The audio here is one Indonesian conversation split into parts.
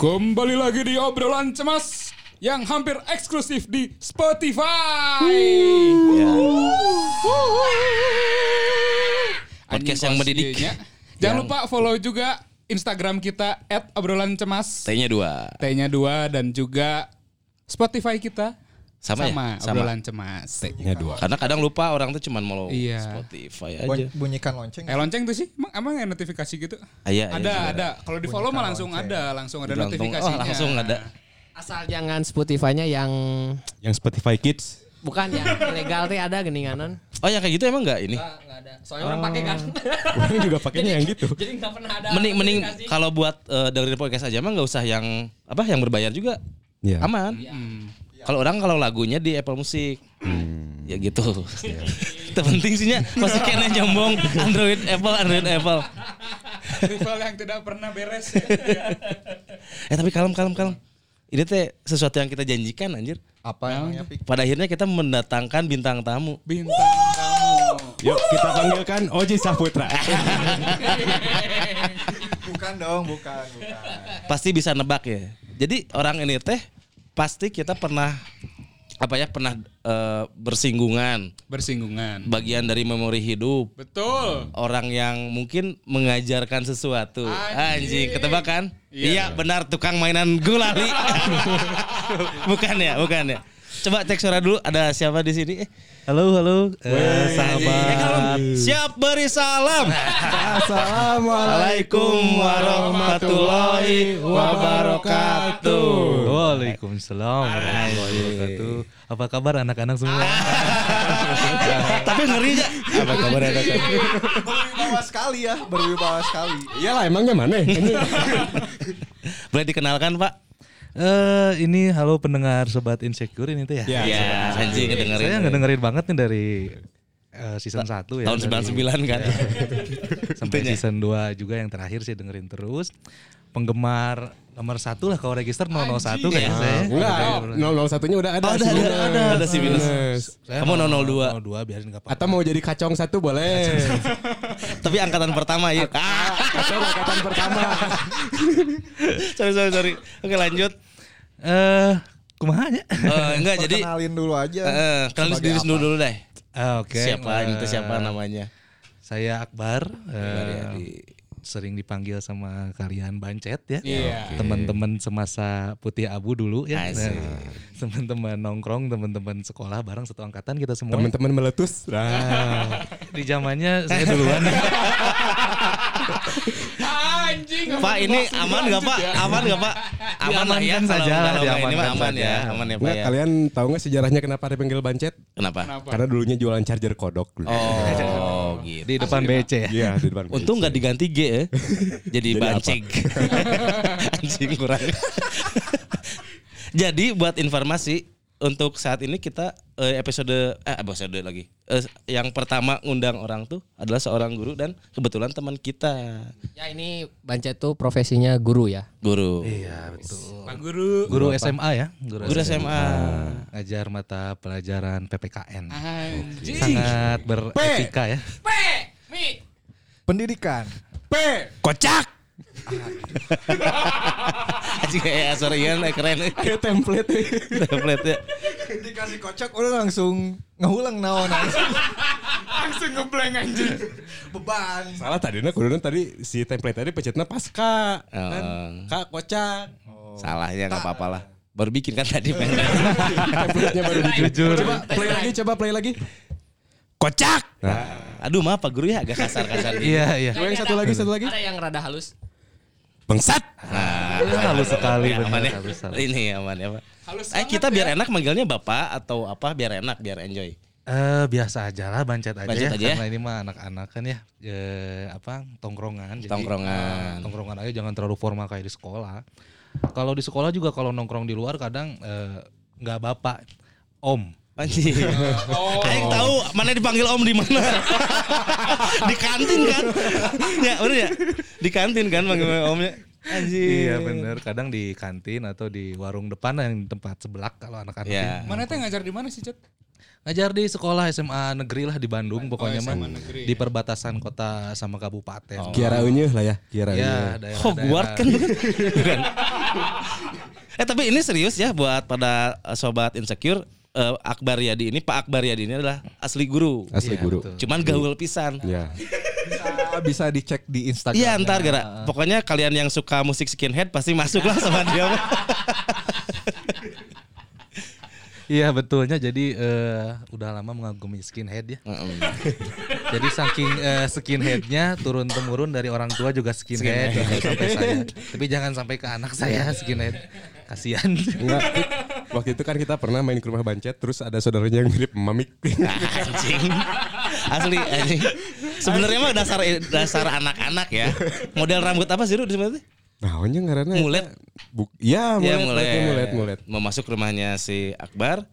Kembali lagi di obrolan cemas yang hampir eksklusif di Spotify. Podcast Anjing yang mendidik. Jangan Yang- lupa follow juga Instagram kita @obrolan cemas. T-nya dua. T-nya dua dan juga Spotify kita Sama ya? sama Sama. obrolan cemas. Nya dua. Karena kadang lupa orang tuh cuman mau Iya. Spotify aja. Bun- bunyikan lonceng. Eh lonceng tuh sih, emang emang ada notifikasi gitu? Ah, iya, iya ada, juga. ada. Kalau di follow mah langsung lonceng. ada, langsung ada Langsung- notifikasinya. oh, langsung ada. Asal jangan Spotify-nya yang Yang Spotify Kids. bukan yang ilegal teh ada geninganan. Oh ya kayak gitu emang nggak ini? Enggak, enggak ada. Soalnya orang pakai kan. Orang juga pakainya yang gitu. Jadi enggak pernah ada. Mending mending notifikasi. kalau buat eh, dengerin podcast aja mah nggak usah yang apa yang berbayar juga. Iya. Aman. Kalau orang kalau lagunya di Apple Music. Ya gitu. Itu penting sih nya. Masih kena nyombong Android Apple Android Apple. Rival yang tidak pernah beres. ya. Eh tapi kalem kalem kalem. Ini teh sesuatu yang kita janjikan anjir. Apa Pik? Pada akhirnya kita mendatangkan bintang tamu. Bintang kamu. Yuk kita panggilkan Oji Saputra. Bukan dong, bukan, bukan. pasti bisa nebak ya. Jadi orang ini teh pasti kita pernah apa ya pernah eh, bersinggungan Bersinggungan. bagian dari memori hidup Betul. orang yang mungkin mengajarkan sesuatu Anjing. anjing ketebak kan Iya. iya benar tukang mainan gulali bukan ya bukan ya coba cek suara dulu ada siapa di sini eh, Halo, halo, eh, eh, sahabat. kalem. siap beri salam Assalamualaikum warahmatullahi wabarakatuh. Waalaikumsalam warahmatullahi wabarakatuh. Apa kabar anak-anak semua? tapi ngeri ya Apa kabar anak-anak? Berwibawa sekali ya, berwibawa sekali. Iyalah emangnya mana? Ini boleh dikenalkan pak Eh, ini halo pendengar sobat insecure ini tuh ya. Ya, ya anjing ngedengerin Saya ngedengerin banget nih dari eh, season 1 ya. tahun dari- 99 kan sampai Itunya. season 2 juga yang terakhir sih dengerin terus. Penggemar nomor satu lah kalau register 001 kayaknya saya. enggak. 001-nya udah ada. Oh, ada, ada, ada. Ada si minus. Saya Kamu 002. 002. 002 biarin enggak apa-apa. Atau mau jadi kacong satu boleh. Tapi angkatan pertama ya. Atau angkatan pertama. sorry sorry sorry. Oke lanjut. Eh, kumaha nya? Eh, enggak jadi Perkenalin dulu aja. eh, kenalin apa? dulu dulu deh. Ah, Oke. Siapa eh, itu siapa namanya? Saya Akbar. eh, Yadi. Sering dipanggil sama kalian Bancet ya. Iya. Teman-teman semasa Putih Abu dulu ya. Nah, teman-teman nongkrong, teman-teman sekolah bareng satu angkatan kita semua. Teman-teman meletus. Nah. Di zamannya saya duluan. Anjing. Pak ini aman nggak Pak? Aman nggak Pak? Aman lah ya. Saja, ini mah diamankan aman ya, aman ya Pak Nggak, ya. kalian tahu nggak sejarahnya kenapa dipanggil bancet? Kenapa? Kenapa? Karena dulunya jualan charger kodok dulu. Oh gitu. di depan BC ya. Iya, di depan. Untung nggak diganti G ya. Jadi Jadi bancing. Anjing kurang. Jadi buat informasi untuk saat ini kita eh, episode eh episode lagi. Eh, yang pertama ngundang orang tuh adalah seorang guru dan kebetulan teman kita. Ya ini Bancet tuh profesinya guru ya. Guru. Iya, betul. Pak Guru. Guru SMA ya, Guru SMA. Ngajar mata pelajaran PPKN. Anjing. Sangat beretika ya. Pendidikan. P. Kocak. Anjing kayak asorian eh, keren. Kayak template. Template ya. Dikasih kocak udah langsung ngehulang naon Langsung ngeblank anjing. beban. Salah tadi nah kuduna tadi si template tadi pecetnya pasca. Oh. Kan? Kak kocak. Salahnya nggak apa-apa lah. Baru bikin kan tadi. Template-nya baru jujur. Coba play lagi, coba play lagi. Kocak. Aduh maaf Pak Guru ya agak kasar-kasar. gitu. Iya, iya. Coba yang satu lagi, satu lagi. Ada yang rada halus. Bangsat. Nah, Halus sekali ya, aman benar, ya. Ini aman ya Pak. Halus Eh kita ya. biar enak manggilnya Bapak atau apa biar enak biar enjoy. Eh biasa aja lah bancet aja Bancet ya. aja ya? Karena ini mah anak-anak kan ya eh, apa tongkrongan. Jadi, Tongkrongan. eh, tongkrongan aja jangan terlalu formal kayak di sekolah. Kalau di sekolah juga kalau nongkrong di luar kadang eh, nggak bapak, om. Anjing. Aing tahu mana dipanggil Om di mana. di kantin kan? ya, bener ya? Di kantin kan manggil Omnya. Anjing. Iya bener. Kadang di kantin atau di warung depan yang tempat sebelah kalau anak-anak. Ini. Mana teh ngajar di mana sih, Cet? Ngajar di sekolah SMA negeri lah di Bandung pokoknya mah negeri, di perbatasan kota sama kabupaten. Kiara Unyuh lah ya, Kiara Ya, Unyuh. Hogwarts kan eh tapi ini serius ya buat pada eh, sobat insecure eh, Akbar Yadi ini Pak Akbar Yadi ini adalah asli guru. Asli Iya, guru. betul. Cuman gaul pisan. Ya. Bisa, bisa dicek di Instagram. Iya ntar gara pokoknya kalian yang suka musik skinhead pasti masuk lah sama dia. Iya betulnya jadi eh, udah lama mengagumi skinhead ya. jadi saking eh, skinheadnya turun temurun dari orang tua juga skinhead, sampai sampai saya. Tapi jangan sampai ke anak saya skinhead. Kasihan. Enggak, waktu itu kan kita pernah main ke rumah Bancet terus ada saudaranya yang mirip Mamik. anjing. Asli anjing. Sebenarnya mah dasar dasar anak-anak ya. Model rambut apa sih sana teh? Naonnya ngaranna? Mulet. Buk ya, mulet, Iya mulai mulet, mulet, mulet. Mau masuk rumahnya si Akbar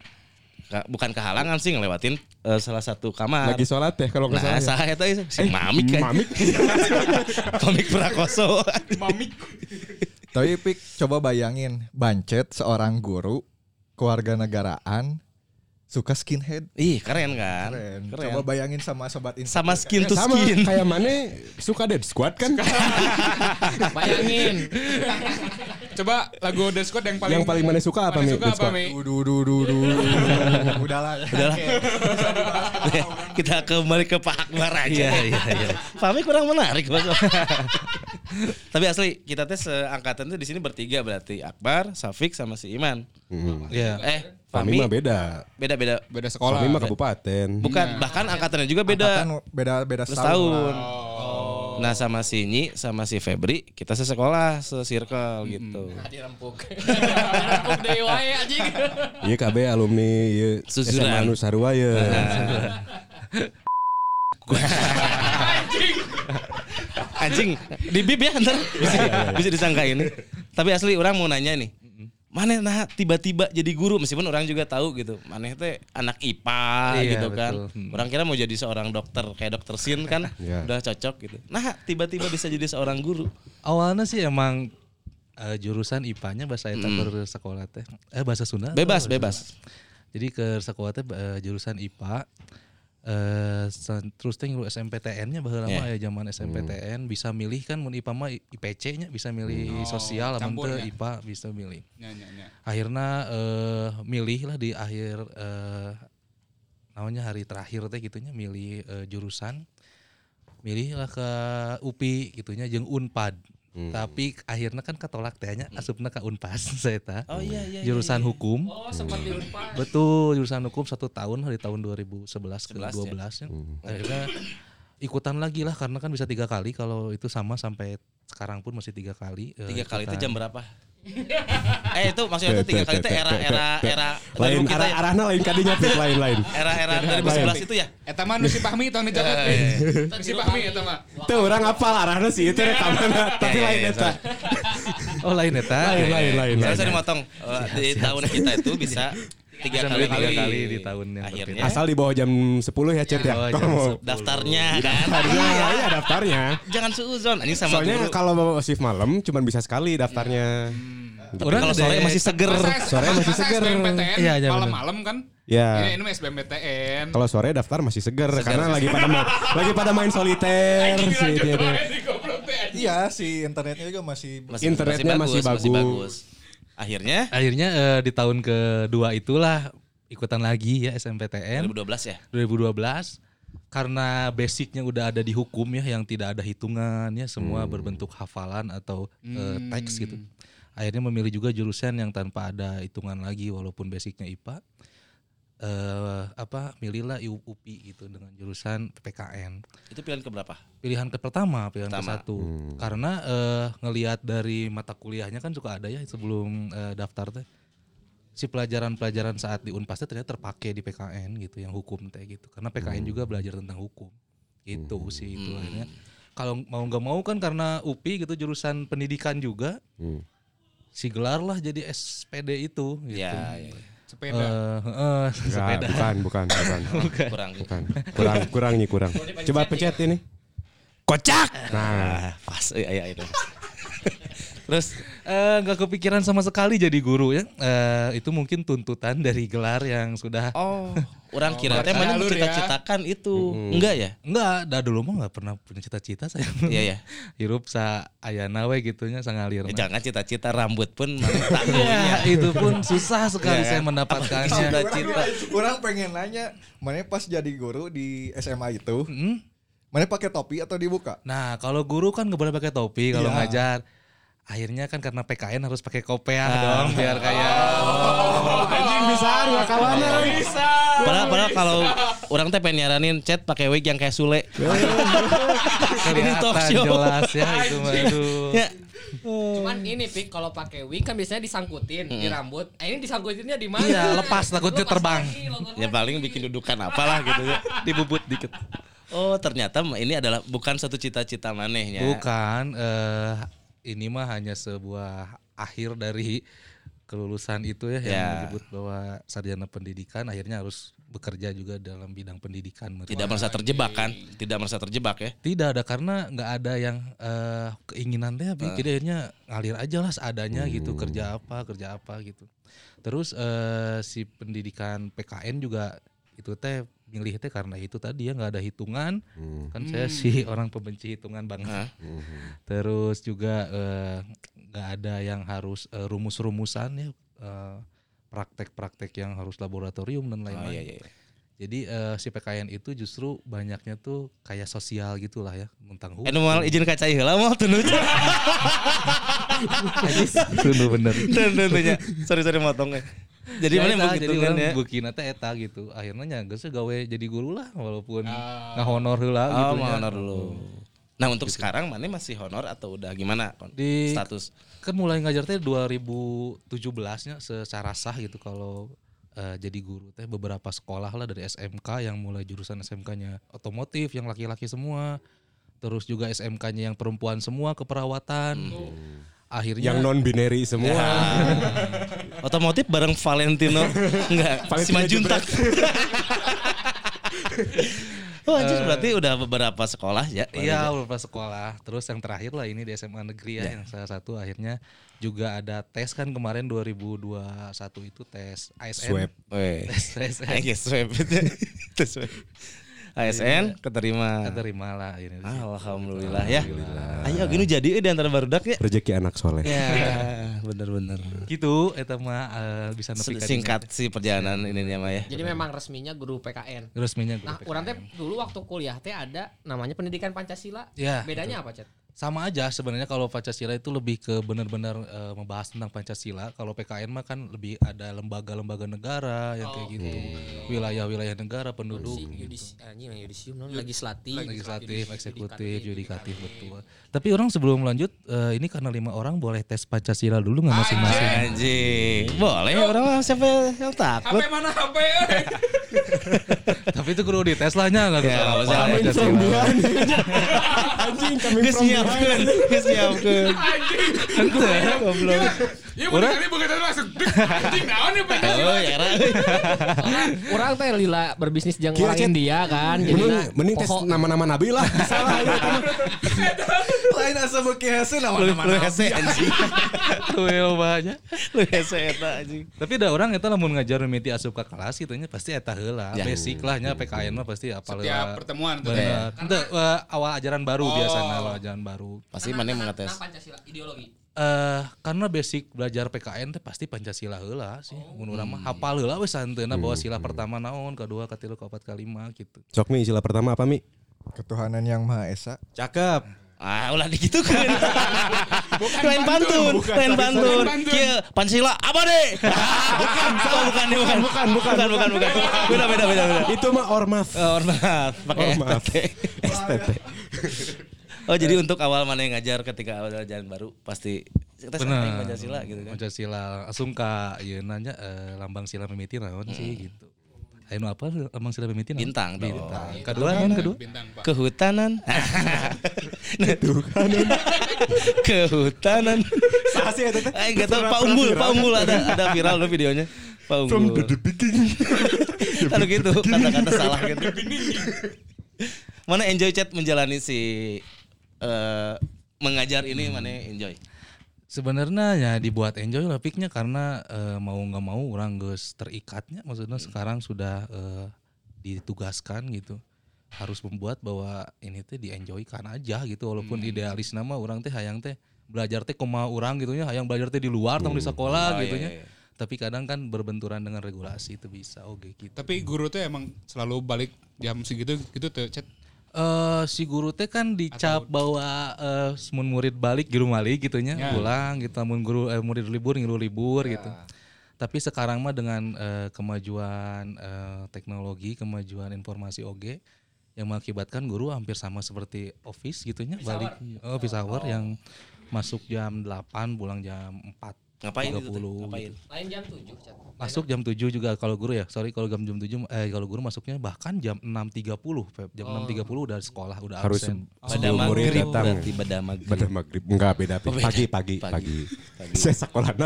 ka- bukan kehalangan sih ngelewatin eh, salah satu kamar. Lagi sholat teh kalau nggak Nah, salah. ya. saya tadi si Mamik kan. Mamik. Mamik Prakoso. Mamik. Tapi Pik, coba bayangin, Bancet seorang guru, keluarga negaraan, suka skinhead. Ih, keren kan? Keren. Keren. Coba bayangin sama sobat Instagram. Sama skin to Sama skin. kayak mana suka Dead Squad kan? Bayangin. Coba lagu The Squad yang paling Yang paling mana suka apa, Mi? suka Dead apa? Mi? Udahlah. Udahlah. Kita kembali ke Pak Akbar aja. Iya iya iya. Fahmi kurang menarik Mas. Tapi asli kita teh seangkatan tuh di sini bertiga berarti Akbar, Safik sama si Iman. Hmm. Iya. Eh, Fahmi Fahmi mah beda. beda-beda. Beda sekolah. Fahmi mah kabupaten. Bukan, bahkan angkatannya juga beda. Angkatan beda beda setahun. tahun. Oh. Nah sama si Nyi sama si Febri kita sesekolah se-circle gitu. Dirempuk. Dirempuk deui wae anjing. Iya KB alumni ieu Suzuran. SMA Nu Sarua ya. Anjing, di bib ya ntar bisa, bisa disangka ini. Tapi asli orang mau nanya nih. Mana nah tiba-tiba jadi guru meskipun orang juga tahu gitu. Mana teh anak IPA Iya, gitu kan. betul. Hmm. Orang kira mau jadi seorang dokter kayak dokter Sin kan Iya. udah cocok gitu. Nah, tiba-tiba bisa jadi seorang guru. Awalnya sih emang eh, jurusan IPA-nya bahasa eta Hmm. ke sekolah teh. Eh bahasa Sunda. Bebas, bahasa bebas. Sunda? Jadi ke sekolah teh eh, jurusan IPA. Eh san- terus teh ngelu SMPTN-nya baheula Iya. mah aya zaman SMPTN bisa milih kan mun IPA mah IPC-nya bisa milih sosial lamun campur teu ya. IPA bisa milih. Nya, nya, nya. Akhirnya eh milih lah di akhir eh namanya hari terakhir teh gitunya milih eh, jurusan milih lah ke UPI gitunya jeung Unpad. Tapi akhirnya kan ketolak tehnya asupna ke Unpas saya ta. Oh iya iya. Jurusan hukum. Oh, sempat di Unpad. Betul, jurusan hukum satu tahun dari tahun 2011 ke 11 12 ya. Akhirnya ikutan lagi lah karena kan bisa tiga kali kalau itu sama sampai sekarang pun masih tiga kali. eh, Tiga kali itu jam berapa? Eh itu maksudnya itu tiga kali itu era era era Lain kita arah ya. arahna lain kadinya lain lain. Era era 2011 itu ya. Eta mah nu si Fahmi tahun dijawab. Nu si Fahmi eta mah. Tuh orang apal arahna sih itu rekamanna tapi Ya, ya, lain ya, eta. Oh lain eta. Lain lain lain. Saya lain. dimotong. Eh, di tahun kita itu bisa tiga kali tiga kali di tahun yang akhirnya Asal di bawah jam 10 ya Cet ya. Oh, mau 10. daftarnya kan. daftarnya iya daftarnya. Jangan suuzon anjing sama Soalnya guru. kalau mau shift malam cuman bisa sekali daftarnya. Tapi kalau sore masih seger. Sore masih seger. Iya, iya, malam-malam kan? Ya. Ini ini SBMPTN. Kalau sore daftar masih seger, karena lagi pada main, lagi pada main soliter sih. Iya, si internetnya juga masih Masih- Internetnya masih bagus. Akhirnya Akhirnya eh, di tahun kedua itulah ikutan lagi ya SMPTN 2012 ya. 2012 karena basicnya udah ada di hukum ya yang tidak ada hitungan ya semua berbentuk hafalan atau eh, teks gitu. Akhirnya memilih juga jurusan yang tanpa ada hitungan lagi walaupun basicnya IPA. Eh apa milihlah UPI gitu dengan jurusan PPKN. Itu pilihan ke berapa? Pilihan ke pertama, pilihan ke Pertama. satu. Karena eh, ngelihat dari mata kuliahnya kan suka ada ya sebelum eh, daftar teh. Si pelajaran-pelajaran saat di Unpas teh ternyata terpakai di PKN gitu, yang hukum teh gitu. Karena PKN juga belajar tentang hukum. Itu sih itu akhirnya. Kalau mau nggak mau kan karena UPI gitu jurusan pendidikan juga. Hmm. Si gelar lah jadi SPD itu gitu. Ya, ya. Sepeda. Eh, Enggak, sepeda. bukan, bukan, bukan, kurang. bukan. Kurang, kurang nih kurang. Coba pencet ini. Kocak. Nah, Ah, pas iya iya itu. Terus Eh, nggak kepikiran sama sekali jadi guru ya. Eh, itu mungkin tuntutan dari gelar yang sudah oh, orang kira teh mana alur ya. cita-citakan itu. Enggak ya? Enggak, dah dulu mah nggak pernah punya cita-cita saya. Iya ya. Hirup sa ayana we gitunya sangalir. Ya, jangan cita-cita rambut pun tak Ya, itu pun susah sekali Ya, saya kan? mendapatkannya. Cita-cita. Orang pengen nanya, mana pas jadi guru di SMA itu, Hmm? mana pakai topi atau dibuka? Nah, kalau guru kan nggak boleh pakai topi kalau Iya. ngajar. Akhirnya kan karena PKN harus pakai kopiah dong biar kayak Anjing bisa nggak kawan Bisa. Padahal, padahal kalau orang teh pengen nyaranin chat pakai wig yang kayak Sule. Ini talk show. jelas ya itu mah aduh. Ya. Cuman ini pik kalau pakai wig kan biasanya disangkutin di rambut. Eh ini disangkutinnya di mana? Iya, lepas takutnya terbang. lagi, Ya paling bikin dudukan apalah gitu ya. Dibubut dikit. Oh ternyata ini adalah bukan satu cita-cita manehnya. Bukan eh ini mah hanya sebuah akhir dari kelulusan itu ya, yang Ya. menyebut bahwa sarjana pendidikan akhirnya harus bekerja juga dalam bidang pendidikan. Tidak merasa terjebak kan? Tidak merasa terjebak ya? Tidak ada karena nggak ada yang eh, keinginannya, Bi. jadi akhirnya ngalir aja lah seadanya gitu kerja apa kerja apa gitu. Terus eh, si pendidikan PKN juga itu teh milih teh karena itu tadi ya nggak ada hitungan kan saya sih orang pembenci hitungan banget. Hah? Terus juga eh, nggak ada yang harus eh, rumus-rumusan ya eh, praktek-praktek yang harus laboratorium dan Oh lain-lain. iya iya. Jadi eh, si PKN itu justru banyaknya tuh kayak sosial gitulah ya tentang hukum. Anu moal izin kaca heula moal tunu. Tunu bener. Tentunya. Sorry sorry motong ya. Jadi mana Ya, eta, begitu jadi kan ya? bukina teh eta gitu. Akhirnya nya geus gawe jadi guru lah walaupun ngahonor heula Oh, gitu mau nya. honor dulu. Nah untuk sekarang mana masih honor atau udah gimana kon? Di- status? Kan mulai ngajar teh 2017-nya secara sah gitu kalau eh, jadi guru teh beberapa sekolah lah dari SMK yang mulai jurusan SMK-nya otomotif yang laki-laki semua. Terus juga SMK-nya yang perempuan semua keperawatan. Akhirnya Yang non binary semua. Ya. Otomotif bareng Valentino enggak Valentino Simajuntak. oh anjir berarti udah beberapa sekolah ya. Iya beberapa sekolah. Terus yang terakhir lah ini di SMA negeri ya, yang salah satu akhirnya juga ada tes kan kemarin 2021 itu tes ASN. Swab. Tes ASN. Tes swab. ASN keterima. Keterima lah ini. Alhamdulillah ya. Ayo gini jadi di antara barudak ya. Rezeki anak soleh. Ya, bener-bener. Gitu eta mah eh, bisa nepi ka Singkat sih perjalanan ininya mah ya. Jadi memang resminya guru PKN. resminya guru Nah, PKN. orang teh dulu waktu kuliah teh ada namanya pendidikan Pancasila. Ya, Bedanya apa, Cet? Sama aja sebenarnya kalau Pancasila itu lebih ke benar-benar eh, membahas tentang Pancasila. Kalau PKN mah kan lebih ada lembaga-lembaga negara yang kayak gitu. Wilayah-wilayah negara penduduk. Yudis, anjing yudisium non legislatif, legislatif, eksekutif, yudikatif betul. Tapi orang sebelum lanjut eh, ini karena lima orang boleh tes Pancasila dulu nggak masing-masing? Anjing. Boleh orang siapa yang takut? HP mana HP? eh? Tapi itu kudu dites lah nya nggak Ya, bisa nggak Pancasila. Anjing kami Geus nyiapkeun, geus nyiapkeun. Goblok. Ya bukan kali bukan tadi langsung. Anjing naon ya Pak? Oh, ya Ra. Orang teh lila berbisnis jeung orang. India kan. Jadi Mending, nah, tes nama-nama nabi lah. Salah ya. Lain asa beki hese Lu nama-nama lu hese anjing. Tuh banyak. Lu hese eta anjing. Tapi ada orang eta lamun ngajar mimiti asup ke kelas gitu nya pasti eta heula. Ya. Basic lah nya PKN mah pasti apa Setiap pertemuan tuh. ya. Benar. Ente, eh, awal ajaran baru Oh. biasanya awal ajaran baru. Pasti Nah, mana nah, mengetes. nah, Pancasila ideologi. Eh karena basic belajar PKN teh pasti Pancasila heula sih. Mun urang mah hafal heula we santeuna bahwa sila pertama naon, kedua, katilu, keempat, kelima gitu. Sok Mi, sila pertama apa Mi? Ketuhanan yang Maha Esa. Cakep. Ah, ulah digitukeun. lain pantun, lain pantun. pantun. Kieu Pancasila apa deh? bukan, oh, bukan, bukan, bukan, bukan, bukan, bukan, bukan. Beda, beda, beda, beda. Itu mah ormas. Oh, maaf, pakai Oh, maaf. STT. Oh, jadi untuk awal mana yang ngajar ketika awal jalan baru pasti kita samping Pancasila gitu kan. Pancasila langsung ka ieu nanya eh, lambang sila mimiti naon sih gitu. Anu apa lambang sila mimiti naon? Bintang dong. Bintang. Kedua naon kedua? Bintang Pak. Kehutanan. Kehutanan. Saha sih eta teh? Eh enggak tahu Pak Unggul, Pak Unggul ada ada viral loh videonya. Pak Unggul. Kalau gitu kata-kata salah gitu. Mana enjoy chat menjalani si eh, mengajar ini mana enjoy? Sebenarnya ya dibuat enjoy lah piknya karena eh, mau nggak mau orang geus terikatnya maksudnya sekarang sudah eh, ditugaskan gitu. Harus membuat bahwa ini teh di enjoykan aja gitu walaupun idealis nama orang teh hayang teh belajar teh koma orang gitu ya hayang belajar teh di luar tong di sekolah Oh, gitu iya, nya tapi kadang kan berbenturan dengan regulasi itu bisa oke gitu. Tapi guru tuh emang selalu balik jam segitu gitu tuh chat. Eh si guru teh kan dicap bahwa eh mun murid balik guru balik gitu nya Ya. pulang gitu mun guru eh, murid libur ngilu libur gitu. Tapi sekarang mah dengan eh, kemajuan eh, teknologi, kemajuan informasi oge yang mengakibatkan guru hampir sama seperti office gitu nya balik. oh, office hour yang masuk jam 8 pulang jam 4 Ngapain itu? teh? 30 Ngapain? gitu. Lain jam 7 Chat. Masuk jam 7 juga kalau guru ya. Sorry kalau jam 7 eh kalau guru masuknya bahkan jam 6.30 Feb. Jam 6.30 udah sekolah udah Harus absen. Pada sebelum murid maghrib datang. berarti pada maghrib. Pada maghrib enggak beda beda. pagi pagi Pagi. pagi. Saya sekolah.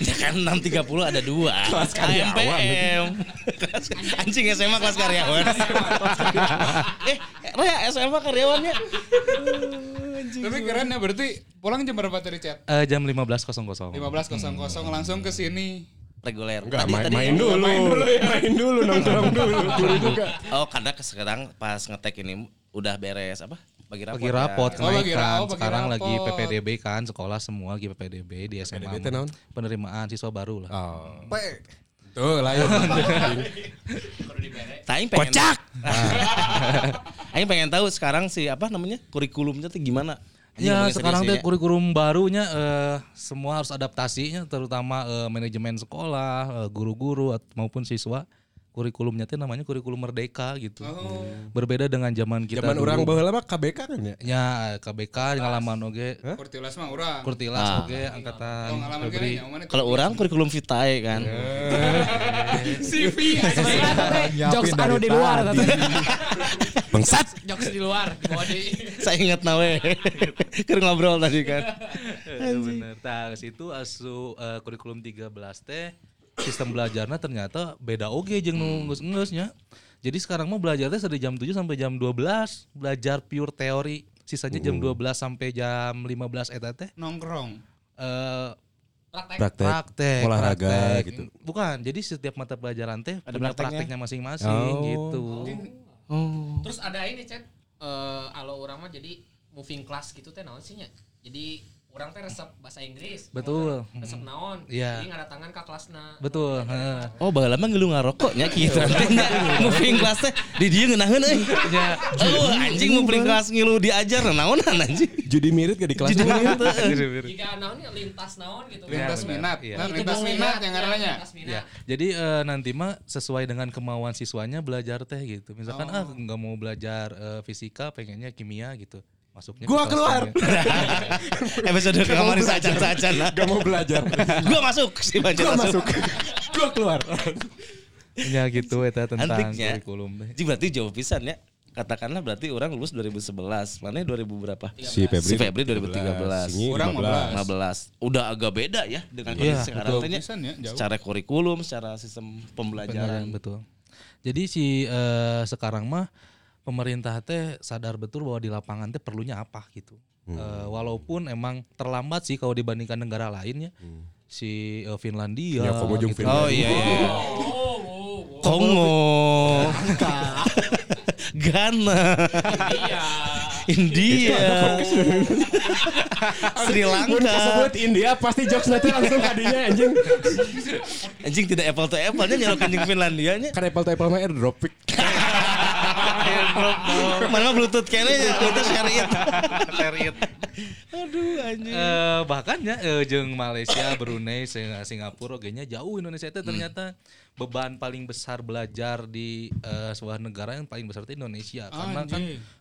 Ya kan 6.30 ada dua. Kelas karyawan. AMPM. Kelas- Anjing SMA kelas karyawan. eh, Rea SMA karyawannya. Tapi keren ya berarti pulang jam berapa tadi chat? Eh, jam 15.00. 15.00 langsung ke sini. Reguler. Enggak Tadi- main, tadi- main dulu. Main dulu nongkrong dulu. Guru juga. Oh, karena ke- sekarang pas ngetek ini udah beres apa? Bagi rapot. Bagi ya. rapot Oh, bagi ra- oh, bagi Sekarang lagi rapot. PPDB kan, sekolah semua lagi PPDB di SMA. PPDB? Penerimaan siswa baru lah. Oh. Lah ya. Aing pengen Kocak. Aing pengen tahu sekarang si apa namanya? kurikulumnya tuh gimana? Anjing Ya sekarang teh ya. kurikulum barunya eh, semua harus adaptasinya terutama eh, manajemen sekolah, eh, guru-guru maupun siswa. Kurikulumnya teh namanya kurikulum merdeka gitu. Berbeda dengan zaman kita Zaman dulu. orang baheula mah KBK kan ya. Ya KBK ngalaman oge Kurtilas mah urang. Kurtilas Ah. oge angkatan Kalau orang kurikulum vitae kan. CV Jokes anu di luar Bangsat. Jokes di luar, Saya ingat nawe. Keur ngobrol tadi kan. Itu bener. Nah, situ asu eh, kurikulum 13 teh sistem belajarnya ternyata beda oge jeung nu geus-geusnya. Jadi sekarang mah belajarnya dari jam 7 sampai jam 12, belajar pure teori. Sisanya jam 12 sampai jam 15 eta teh nongkrong. eh praktek. Praktek. praktek, olahraga praktek. gitu. Bukan, jadi setiap mata pelajaran teh Ada punya prakteknya? masing-masing Oh. gitu. Terus ada ini Chat. Eh alo urang mah jadi moving class gitu teh naon sih nya? Jadi urang teh resep bahasa Inggris. Betul. Resep naon? Iya. Jadi tangan ke kelasna. Betul, heeh. Oh, baheula mah ngeulu ngarokok nya kieu teh nya. Moving class teh di dieu ngeunaheun euy. Ya, Oh, anjing moving class ngilu diajar naonan anjing. Judi mirip gak di kelas Jadi ya? Jika naon ya lintas naon gitu. Lintas minat. Iya. Nah, lintas minat yang ngarannya. Lintas Ya, minat. jadi eh, nanti mah sesuai dengan kemauan siswanya belajar teh gitu. Misalkan ah nggak mau belajar eh, fisika, pengennya kimia gitu. Masuknya ke Gua keluar. Episode kamar sajan-sajan lah. Gak mau belajar. Gua masuk si Banjar Gua masuk. masuk. Gua keluar. Ya gitu eta tentang Antiknya. kurikulum berarti jauh pisan ya. Katakanlah berarti orang lulus 2011. Mana 2000 berapa? Si Febri. Si Febri 2013. Singi Orang 15. 15. Udah agak beda ya dengan Iya, kondisi sekarang betul. teh nya. Pisan ya, jauh. Secara kurikulum, secara sistem pembelajaran. Benar, betul. Jadi si eh, sekarang mah pemerintah teh sadar betul bahwa di lapangan teh perlunya apa gitu. Eh, walaupun emang terlambat sih kalau dibandingkan negara lainnya. Si eh, Finlandia. Ya, gitu. Oh iya iya. Kongo. Ghana. India. Sri Mun Lanka. India pasti jokes nanti langsung kadinya anjing. Anjing tidak apple to apple nya nyalokan jeung Finlandia nya. Kan Apple to Apple mah airdrop. Mana mah bluetooth kene nya, bluetooth syariat. Syariat. Aduh anjing. Eh, bahkan ya eh, jeung Malaysia, Brunei, Sing- Singapura oge nya jauh Indonesia teh ternyata beban paling besar belajar di eh, sebuah negara yang paling besar itu Indonesia karena kan.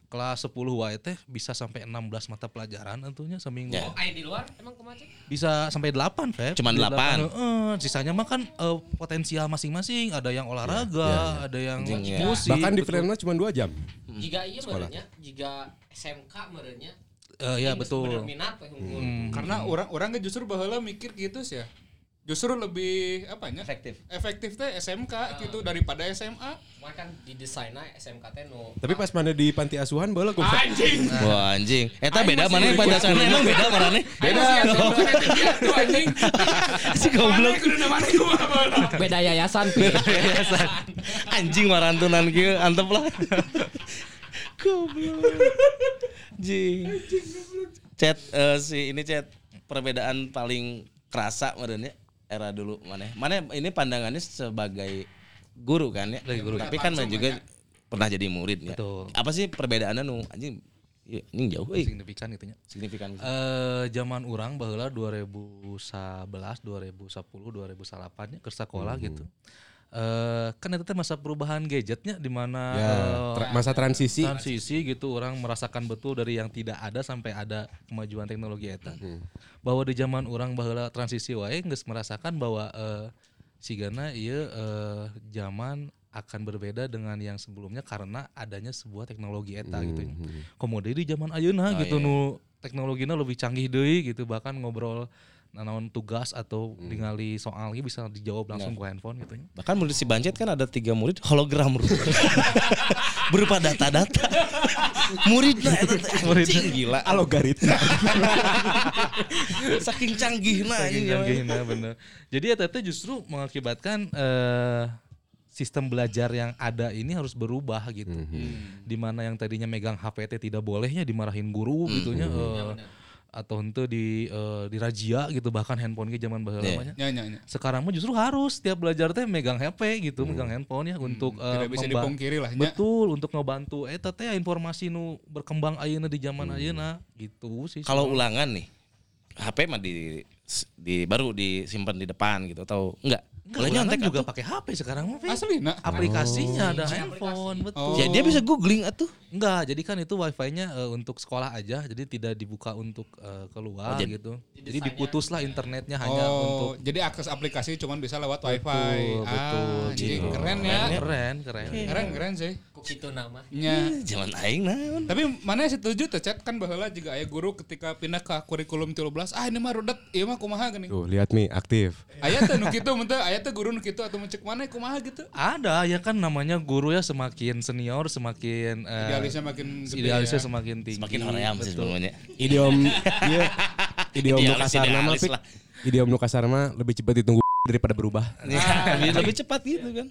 Kelas 10 wae teh bisa sampai 16 mata pelajaran tentunya seminggu. Ya. Oh, ayo di luar emang kumaha Cek? Bisa sampai 8, Feb. Cuman Di 8. Heeh, sisanya mah kan eh, potensial masing-masing, ada yang olahraga, ada yang ya. musik. Bahkan di mah cuma 2 jam. Jika iya merenya, jika SMK merenya. Eh, ya ini betul. minat. Hmm. Karena orang orang kan justru baheula mikir gitu sih ya. Justru lebih apanya Efektif. efektif teh SMK gitu daripada SMA Cuma kan di desainnya SMK teh nu Tapi pas mana di panti asuhan bola kok. anjing Wah anjing. Eta Aing beda mana yang pada sana emang beda mana nih? beda tuh anjing Si goblok. Mana kudu mana kumaha bola. beda yayasan Anjing marantunan kieu antep lah. Goblok. Anjing. Chat eh, si ini chat perbedaan paling kerasa merenya era dulu mana? Mana ini pandangannya sebagai guru kan ya? Sebagai guru. Tapi kan mana juga pernah jadi murid ya. Betul. Apa sih perbedaannya nu anjing? Ya, ini jauh euy. signifikan gitu. Signifikan. Eh zaman orang baheula 2011, 2010, 2008 nya ke sekolah gitu. Eh kan itu masa perubahan gadgetnya di mana Ya, eh, tra- masa transisi. transisi gitu orang merasakan betul dari yang tidak ada sampai ada kemajuan teknologi eta. Bahwa di zaman orang baheula transisi wae geus merasakan bahwa eh sigana ieu eh zaman akan berbeda dengan yang sebelumnya karena adanya sebuah teknologi eta gitu. Kemudian di zaman ayeuna gitu nu teknologinya lebih canggih deui gitu bahkan ngobrol nanaon tugas atau ningali soal ge bisa dijawab langsung ke handphone gitu. Bahkan murid si Bancet kan ada tiga murid hologram berupa, berupa data-data. Muridnya eta teh anjing gila. Algoritma. Saking canggihna Saking anjing. ya. canggihna bener. Jadi eta teh justru mengakibatkan eh sistem belajar yang ada ini harus berubah gitu. Di mana yang tadinya megang HP teh tidak bolehnya dimarahin guru gitunya eh, atau ente di eh, dirazia gitu bahkan handphone zaman baheula Iya. mah nya. nya nya nya Sekarang mah justru harus tiap belajar teh megang HP gitu, megang handphone ya untuk eh, tidak bisa memba- dipungkiri lah Betul untuk ngebantu eta teh informasi nu berkembang ayeuna di zaman ayeuna gitu sih. Kalau ulangan nih, HP mah di, di baru disimpan di depan gitu atau enggak? Boleh nyontek juga pakai HP sekarang mah. Asli nak Aplikasinya ada handphone, betul. Ya dia bisa googling atuh. Enggak, jadi kan itu wifi-nya eh, untuk sekolah aja, jadi tidak dibuka untuk eh, keluar Oh, jadi- gitu. Jadi diputuslah internetnya hanya untuk oh jadi akses aplikasi cuman bisa lewat wifi Betul, ah betul. Gitu. keren ya keren, keren. keren keren sih ku kitu nama nya Zaman aing naon. Tapi mana setuju tuh chat kan baheula juga aya guru ketika pindah ke kurikulum 13 ah ini mah rudet ieu mah kumaha geuning. Tuh, lihat nih aktif. Aya teh nu kitu mun teu aya teh guru nu kitu atau mencek mana kumaha gitu. Ada ya kan namanya guru ya semakin senior semakin eh, Idealisnya makin gede idealisnya ya. semakin tinggi. Semakin hoream sih sebenarnya. Idiom iya, idiom nu kasar nama. Idiom nu kasar mah lebih cepat ditunggu daripada berubah. Lebih, lebih cepat gitu kan.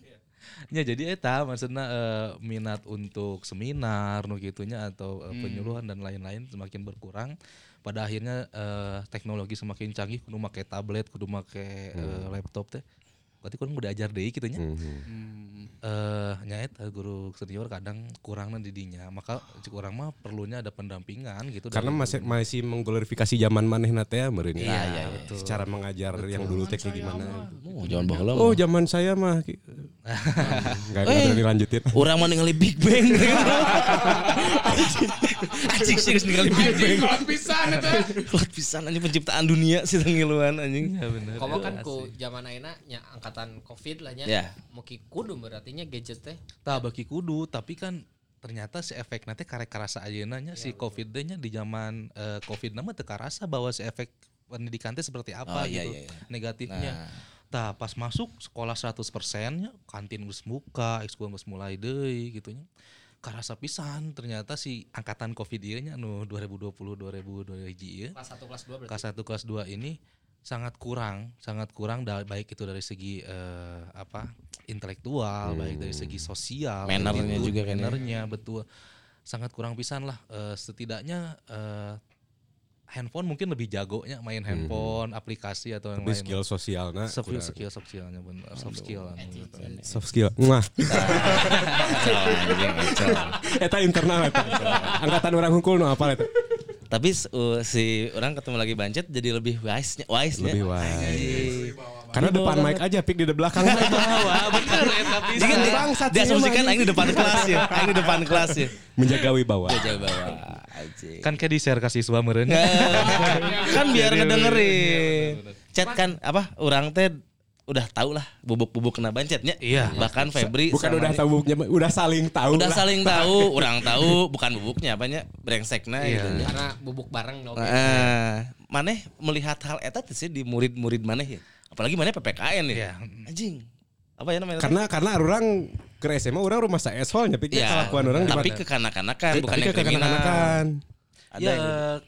Ya jadi eta maksudnya eh, minat untuk seminar nu gitunya atau eh, penyuluhan dan lain-lain semakin berkurang. Pada akhirnya eh, teknologi semakin canggih kudu make tablet, kudu make eh, laptop teh. Berarti kan udah ajar deui kitu nya. Eh nya eta guru senior kadang kurangna di dinya. Maka cik urang mah perlunya ada pendampingan gitu Karena masih masih mengglorifikasi zaman manehna teh meureun Iya, iya, iya. Secara mengajar yang dulu teh kayak gimana. Oh, jangan baheula. Oh, zaman saya mah ki- Enggak enggak berani lanjutin. Orang mah ningali Big Bang. Anjing. Anjing serius ningali Big Bang. Anjing kuat pisan eta. Kuat pisan anjing penciptaan dunia sih tengiluan anjing. Ya bener. Komo kan ku zaman ayeuna nya angkatan Covid lah nya. Ya. Muki kudu berarti nya gadget teh. Tah bagi kudu tapi kan ternyata si efek nanti karek karasa ayeuna nya si covid nya di zaman eh, covid nama teu karasa bahwa si efek pendidikan teh seperti Oh, apa iya, gitu iya, iya. negatifnya. Tah pas masuk sekolah 100% nya kantin geus buka, ekskul geus mulai deui gitu nya. Karasa pisan ternyata si angkatan covid ieu nya anu 2020 2022 hiji ieu Kelas 1 kelas 2 berarti. kelas 1 kelas 2 ini sangat kurang, sangat kurang da- baik itu dari segi eh, apa? intelektual, baik dari segi sosial, Mannernya attitude, juga kan ya. mannernya, betul. Sangat kurang pisan lah eh, setidaknya eh, handphone mungkin lebih jagonya main handphone, aplikasi atau yang Tapi lain. skill sosialna skill kurang. skill sosialnya benar, soft skill soft skill. Ecel. Eta internal eta. Angkatan orang hunkul nu apa eta? Tapi uh, si orang ketemu lagi bancet jadi lebih wise nya, wise nya. Lebih wise. Karena depan mic aja pik di belakang mic. Wah, bener ya tapi Jadi kan bangsat sih diasumsikan emang. aing di depan kelas ya. Aing di depan kelas ya. Menjaga wibawa. Bawah. Anjing. Kan kayak di share ke siswa meureun. kan biar ngedengerin. Chat kan apa orang teh udah tahu lah bubuk-bubuk kena bancetnya. Iya. Bahkan Febri Bukan udah dia- tahu buknya, udah saling tahu. udah lah. saling tahu, orang tahu bukan bubuknya apanya brengsekna Iya. gitu. Karena bubuk bareng dong. Nah, maneh melihat hal eta sih di murid-murid maneh ya. Apalagi mana PPKN nih. Iya. Anjing. Apa ya namanya? Karena karena orang ke SMA orang rumah saya soalnya pikir ya, kelakuan orang tapi gimana. kekanak-kanakan bukan Tapi yang ke kriminal. kekanak-kanakan. Ada ya yang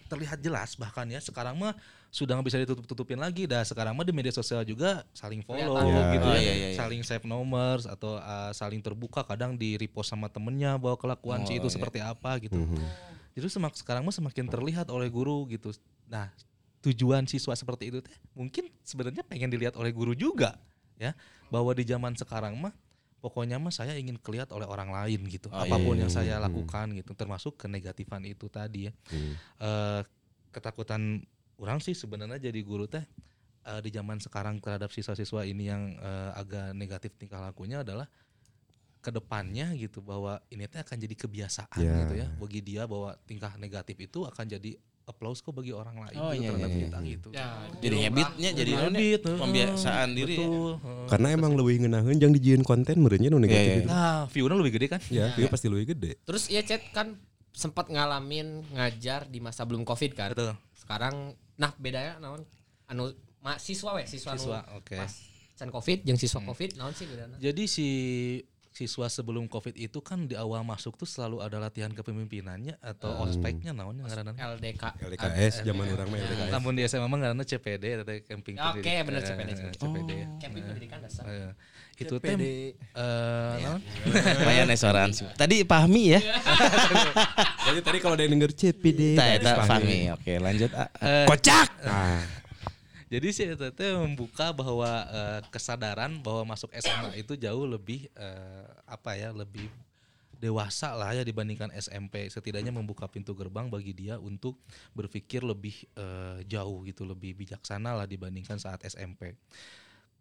terlihat jelas bahkan ya sekarang mah sudah nggak bisa ditutup-tutupin lagi dah sekarang mah di media sosial juga saling follow Kelihatan. gitu Oh, ya iya, iya, iya. saling save nomors atau uh, saling terbuka kadang di repost sama temennya bahwa kelakuan si Oh, itu iya. seperti apa gitu Mhm. jadi semak sekarang mah semakin terlihat oleh guru gitu nah tujuan siswa seperti itu teh mungkin sebenarnya pengen dilihat oleh guru juga ya bahwa di zaman sekarang mah pokoknya mah saya ingin kelihat oleh orang lain gitu Oh, iya, apa pun iya. yang saya Hmm. lakukan gitu termasuk kenegatifan itu tadi ya Hmm. eh, ketakutan orang sih sebenarnya jadi guru teh eh, di zaman sekarang terhadap siswa-siswa ini yang eh, agak negatif tingkah lakunya adalah ke depannya gitu bahwa ini teh akan jadi kebiasaan Ya. gitu ya bagi dia bahwa tingkah negatif itu akan jadi applause kok bagi orang lain Oh, gitu iya, terhadap iya, kita iya. gitu. Ya, jadi habitnya jadi ya? Habit, heeh. pembiasaan diri ya. Betul, heeh. Karena emang lebih ngenahin jangan dijieun konten merenya nu negatif Iya, iya. gitu. Nah, view-nya lebih gede kan? Ya, dia pasti lebih gede. Terus ya chat kan sempat ngalamin ngajar di masa belum covid kan. Betul. Sekarang nah bedanya naon anu ma, siswa we siswa, Siswa, anu oke. pas can covid jeung siswa covid naon sih bedana? Jadi si siswa sebelum covid itu kan di awal masuk tuh selalu ada latihan kepemimpinannya atau ospeknya naonnya ngaranna? LDK. LDKS zaman orang mah LDKS. Namun di SMA mah ngaranna CPD atau camping Oke, pendidikan. bener, CPD. Eh, CPD. Camping pendidikan dasar. Eh, itu teh eh naon? Lumayan ya suaraan sih. Tadi Pahmi ya. Jadi tadi kalau ada yang denger CPD, Kita eta Fahmi. Oke, lanjut. Eh, Kocak. Jadi si eta teh membuka bahwa eh, kesadaran bahwa masuk SMA itu jauh lebih eh, apa ya, lebih dewasa lah ya dibandingkan SMP. Setidaknya membuka pintu gerbang bagi dia untuk berpikir lebih eh, jauh gitu, lebih bijaksana lah dibandingkan saat SMP.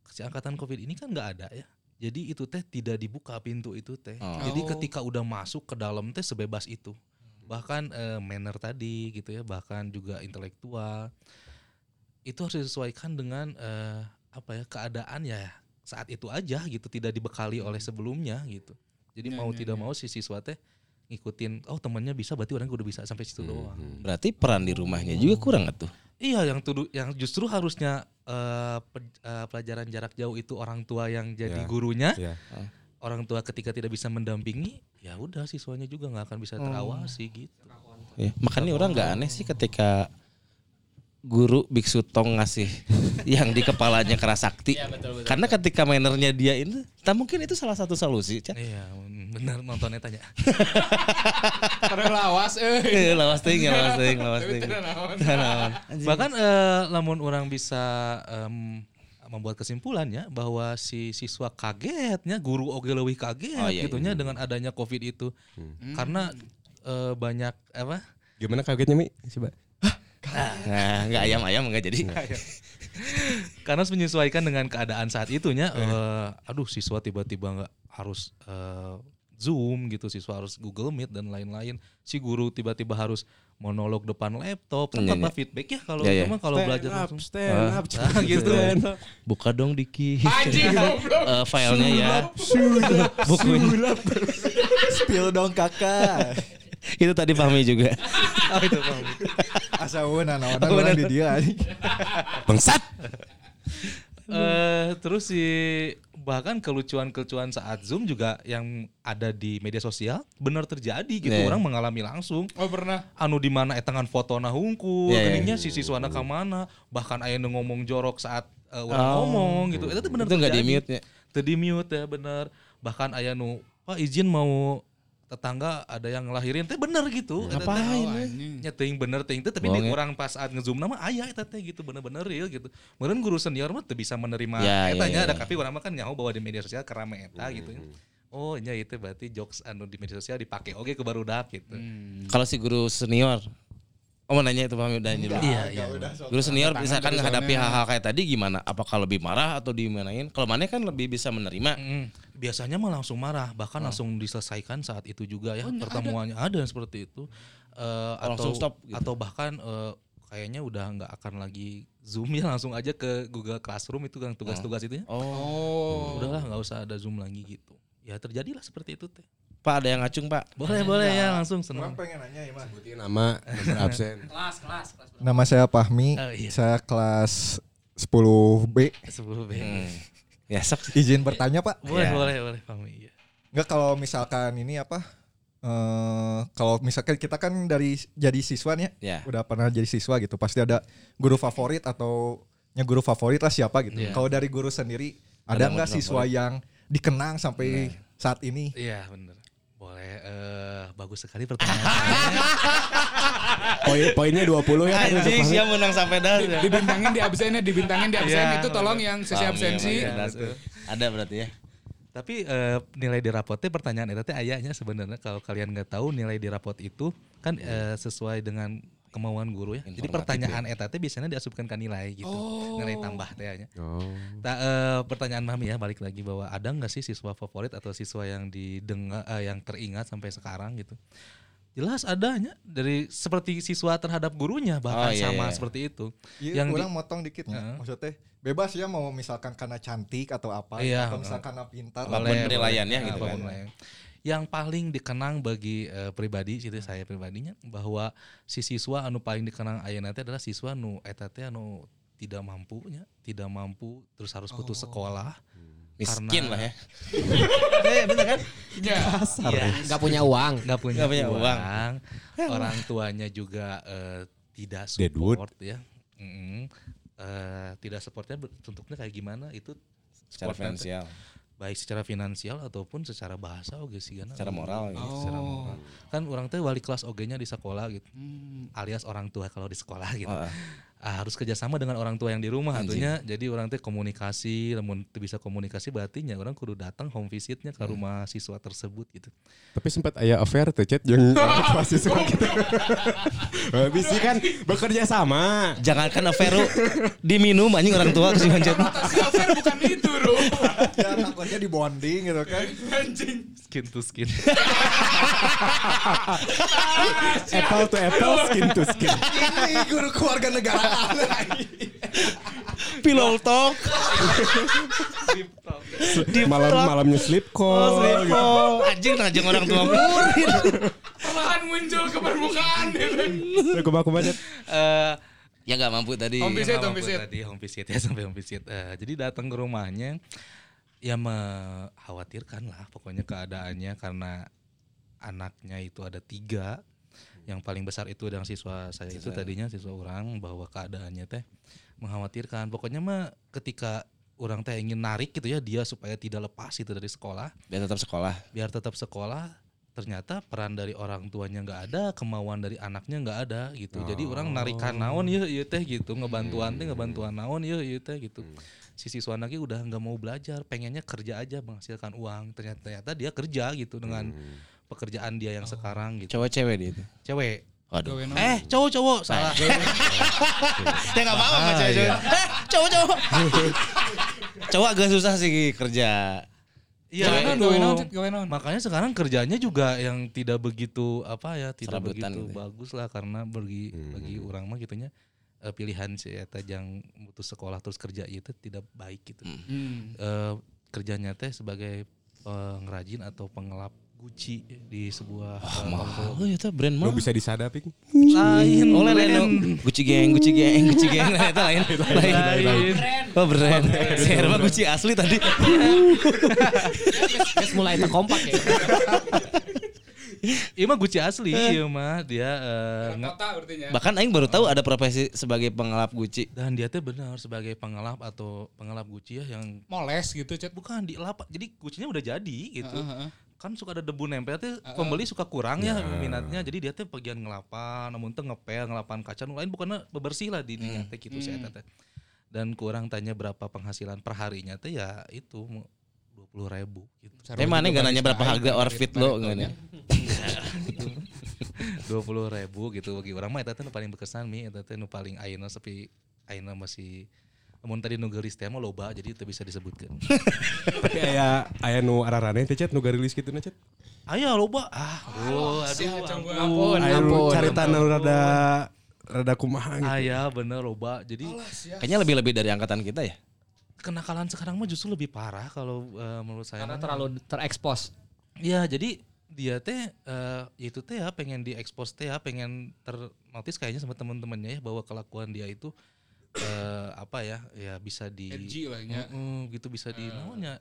Si angkatan Covid ini kan nggak ada ya. Jadi itu teh tidak dibuka pintu itu teh. Oh. Jadi ketika udah masuk ke dalam teh sebebas itu. Bahkan eh, manner tadi gitu ya, bahkan juga intelektual itu harus disesuaikan dengan eh, apa ya keadaan ya saat itu aja gitu tidak dibekali oleh sebelumnya gitu. Jadi mau tidak mau si siswa teh ngikutin oh temannya bisa berarti orang udah bisa sampai situ doang. Berarti peran di rumahnya juga kurang atuh. iya yang tuduh yang justru harusnya pe- eh, pelajaran jarak jauh itu orang tua yang jadi Ya. gurunya. Ya. orang tua ketika tidak bisa mendampingi ya udah siswanya juga nggak akan bisa terawasi gitu. Ya, makanya orang nggak aneh sih ketika guru biksu tong ngasih yang di kepalanya keras sakti. Iya, betul, betul, Karena ketika mainernya dia itu, tak mungkin itu salah satu solusi. Cak. iya benar nontonnya tanya Pada lawas eh. Eh, lawas ting, ya, lawas ting, lawas ting. Bahkan eh, lamun orang bisa em, membuat kesimpulannya bahwa si siswa kagetnya guru oge leuwih kaget Oh, iya, gitunya dengan adanya Covid itu. Karena eh, banyak apa? Gimana kagetnya Mi? Coba. Nah, nggak ayam-ayam nggak jadi. Karena harus menyesuaikan dengan keadaan saat itunya eh, aduh siswa tiba-tiba nggak harus eh, Zoom gitu, siswa harus Google Meet dan lain-lain. Si guru tiba-tiba harus monolog depan laptop Iya, tanpa iya. feedback ya kalau itu iya. mah kalau belajar langsung. stand up, Nah, gitu. Buka dong Diki. Anjing. Eh, filenya ya. Bukunya. Spill dong kakak. itu tadi Fahmi juga. Oh, itu paham. Asa una naon orang di dia. Bangsat. Eh terus si bahkan kelucuan-kelucuan saat Zoom juga yang ada di media sosial benar terjadi gitu Iya. orang mengalami langsung Oh pernah. anu di mana etangan foto na hungkul Iya, iya. geningnya si siswana ka mana bahkan aya nu ngomong jorok saat eh, orang Oh. ngomong gitu itu benar Itu nggak terjadi. di-mute ya? Teu di-mute ya bener bahkan aya nu Pak izin mau tetangga ada yang ngelahirin teh bener gitu Eta teh Ngapain? Oh, nya teuing bener teuing teh tapi di ya? orang pas saat ngezoom nama aya eta teh gitu bener-bener real gitu. Meureun guru senior mah bisa menerima Ya, eta ya, nya ya, ada ya. tapi urang mah kan nyaho bahwa di media sosial kerame eta gitu ya. Oh, nya itu berarti jokes anu di media sosial dipakai oke ke barudak gitu. Kalau si guru senior, oh mau nanya itu udah nanya dulu. Iya, iya. Guru senior misalkan menghadapi hal-hal kayak tadi gimana? Apakah lebih marah atau dimanain? Kalau mana kan lebih bisa menerima. Mm, biasanya mah langsung marah, bahkan langsung diselesaikan saat itu juga ya. Pertemuannya ada. yang seperti itu. Eh, Oh, langsung atau stop gitu. atau bahkan eh, kayaknya udah nggak akan lagi Zoom ya langsung aja ke Google Classroom itu kan tugas-tugas itu ya. Oh, Udahlah nggak usah ada Zoom lagi gitu. Ya terjadilah seperti itu teh. Pak ada yang ngacung Pak. Boleh boleh ya langsung senang. Orang pengen nanya ya, Mas. Sebutin nama, nomor absen. Kelas, kelas, kelas. Nama saya Pahmi. Oh, iya. Saya kelas 10B. 10 B. Hmm. Ya sok. Izin bertanya Pak. Boleh, Ya. boleh, boleh, Fahmi. Iya. Enggak kalau misalkan ini apa? eh kalau misalkan kita kan dari jadi siswa nih Ya. udah pernah jadi siswa gitu pasti ada guru favorit atau nya guru favorit lah siapa gitu. Iya. Kalau dari guru sendiri Ada nggak siswa favorit? yang dikenang sampai saat ini? Iya, bener. Boleh, eh bagus sekali pertanyaannya. Poin poinnya 20 ya. kan, Anjing siapa menang sampai dah. Dibintangin di absennya, dibintangin di absen Iya, itu tolong yang sesi Paham, absensi. ya. Ada berarti ya. Tapi eh, nilai di rapotnya pertanyaan itu teh ayahnya sebenarnya kalau kalian nggak tahu nilai di rapot itu kan eh, sesuai dengan kemauan guru ya. Jadi pertanyaan eta teh biasanya diasupkan ke nilai gitu. Nilai tambah teh nya. Oh. Ta- eh, pertanyaan Mami ya balik lagi bahwa ada nggak sih siswa favorit atau siswa yang didengar eh, yang teringat sampai sekarang gitu. Jelas adanya dari seperti siswa terhadap gurunya Oh, bahkan iya, sama iya. seperti itu. Iya, Yang di- orang motong dikit ya. Heeh. Maksudnya bebas ya mau misalkan karena cantik atau apa Iya. atau misalkan karena pintar. Apa pun penilaiannya boleh. gitu Apa pun kan. penilaian. Yang paling dikenang bagi eh, pribadi itu saya pribadinya bahwa si siswa anu paling dikenang ayeuna teh adalah siswa nu eta teh anu tidak mampunya, tidak mampu terus harus putus sekolah. Miskin Karena- lah ya. Eh, bener kan? Iya. Iya. Nggak punya uang. nggak punya, punya uang. uang. Orang tuanya juga eh, tidak Deadwood. support ya. Mm-mm. Eh, tidak supportnya bentuknya kayak gimana itu Secara finansial. Baik secara finansial ataupun secara bahasa oge sih Secara moral gitu. secara moral. kan orang teh wali kelas oge-nya di sekolah gitu alias orang tua kalau di sekolah gitu Oh, ah. Harus kerjasama dengan orang tua yang di rumah Anjing. tentunya jadi orang teh komunikasi namun teu bisa komunikasi berarti nya orang kudu datang home visitnya Hmm. ke rumah siswa tersebut gitu Tapi sempat aya affair tuh chat yang pasti suka gitu. Bisa kan bekerja sama. Jangankan Averu diminum anjing orang tua ke si Hancet. Si affair bukan itu. Ya takutnya di bonding gitu kan. Anjing. skin to skin Apple to apple, skin to skin. Ini guru keluarga negaraan. Pillow talk. Malam-malamnya sleep call. gitu. Oh, anjing ngajeng orang tua murid. Perlahan muncul ke permukaan. Udah kumaha-kumaha chat. Eh, Ya gak mampu tadi. Home visit, Yang home visit. Tadi home visit ya sampai home visit. Eh, jadi datang ke rumahnya ya mengkhawatirkan lah pokoknya keadaannya karena anaknya itu ada tiga. Yang paling besar itu yang siswa saya itu tadinya siswa orang bahwa keadaannya teh mengkhawatirkan. Pokoknya mah ketika orang teh ingin narik gitu ya dia supaya tidak lepas itu dari sekolah. Biar tetap sekolah. biar tetap sekolah ternyata peran dari orang tuanya nggak ada kemauan dari anaknya nggak ada gitu. Jadi orang narikan naon ya teh gitu. Ngebantuan teh ngebantuan naon ya teh gitu si siswa anaknya udah nggak mau belajar pengennya kerja aja menghasilkan uang ternyata ternyata dia kerja gitu dengan pekerjaan dia yang sekarang gitu Cowok cewek dia itu. cewek naon? eh cowok cowok salah Ya gak apa-apa sama cewek. Eh, cowok cowok. cowok agak susah sih kerja. Iya, naon? Makanya sekarang kerjanya juga yang tidak begitu apa ya, tidak Serabutan begitu gitu ya. bagus lah karena bagi bagi orang mah gitunya eh, pilihan si eta yang putus sekolah terus kerja itu tidak baik gitu. Hmm. Eh, kerjanya teh sebagai pengrajin atau pengelap Gucci di sebuah eh. Oh iya tuh brand Lu mah. bisa disada ping. lain Oh lain lain. lain. Gucci geng, Gucci geng, Gucci geng. Nah, itu lain. Lain. Lain. Oh brand. Saya mah Gucci asli tadi. Guys mulai tak kompak ya. Iya mah Gucci asli, iya mah. Dia eh, nge- Kota artinya. Bahkan Aing baru tahu ada profesi sebagai pengelap Gucci. dan dia teh benar sebagai pengelap atau pengelap Gucci ya yang Moles gitu, Chat. bukan di lap jadi Gucci-nya udah jadi gitu. Heeh, heeh. kan suka ada debu nempel teh pembeli suka kurang ya minatnya. Jadi dia teh bagian ngelapan namun teh ngepel ngelapan kaca. Lain bukannya bebersih lah di dinya teh gitu saya teh. Dan kurang tanya berapa penghasilan per harinya teh ya itu dua puluh ribu gitu. Tapi mana gak nanya berapa harga outfit lo nggak nih? dua puluh ribu gitu bagi orang mah eta teh nu paling berkesan mi eta teh nu paling ayeuna sepi ayeuna masih namun tadi nu teh mah loba jadi teu bisa disebutkan Tapi aya aya nu ararane teh chat nu garilis gitu na chat. ayo loba ah aduh aduh. Ampun, Aya nu ampun. carita nu rada rada kumaha gitu. Aya bener loba jadi Kayaknya lebih-lebih dari angkatan kita ya. kenakalan sekarang mah justru lebih parah kalau eh, menurut saya Karena terlalu terekspos. ya jadi dia teh eh, ya itu teh ya pengen diekspos teh ya pengen ternotis kayaknya sama teman-temannya ya bahwa kelakuan dia itu eh, apa ya ya bisa di Edgy lah. Mm, gitu bisa di namanya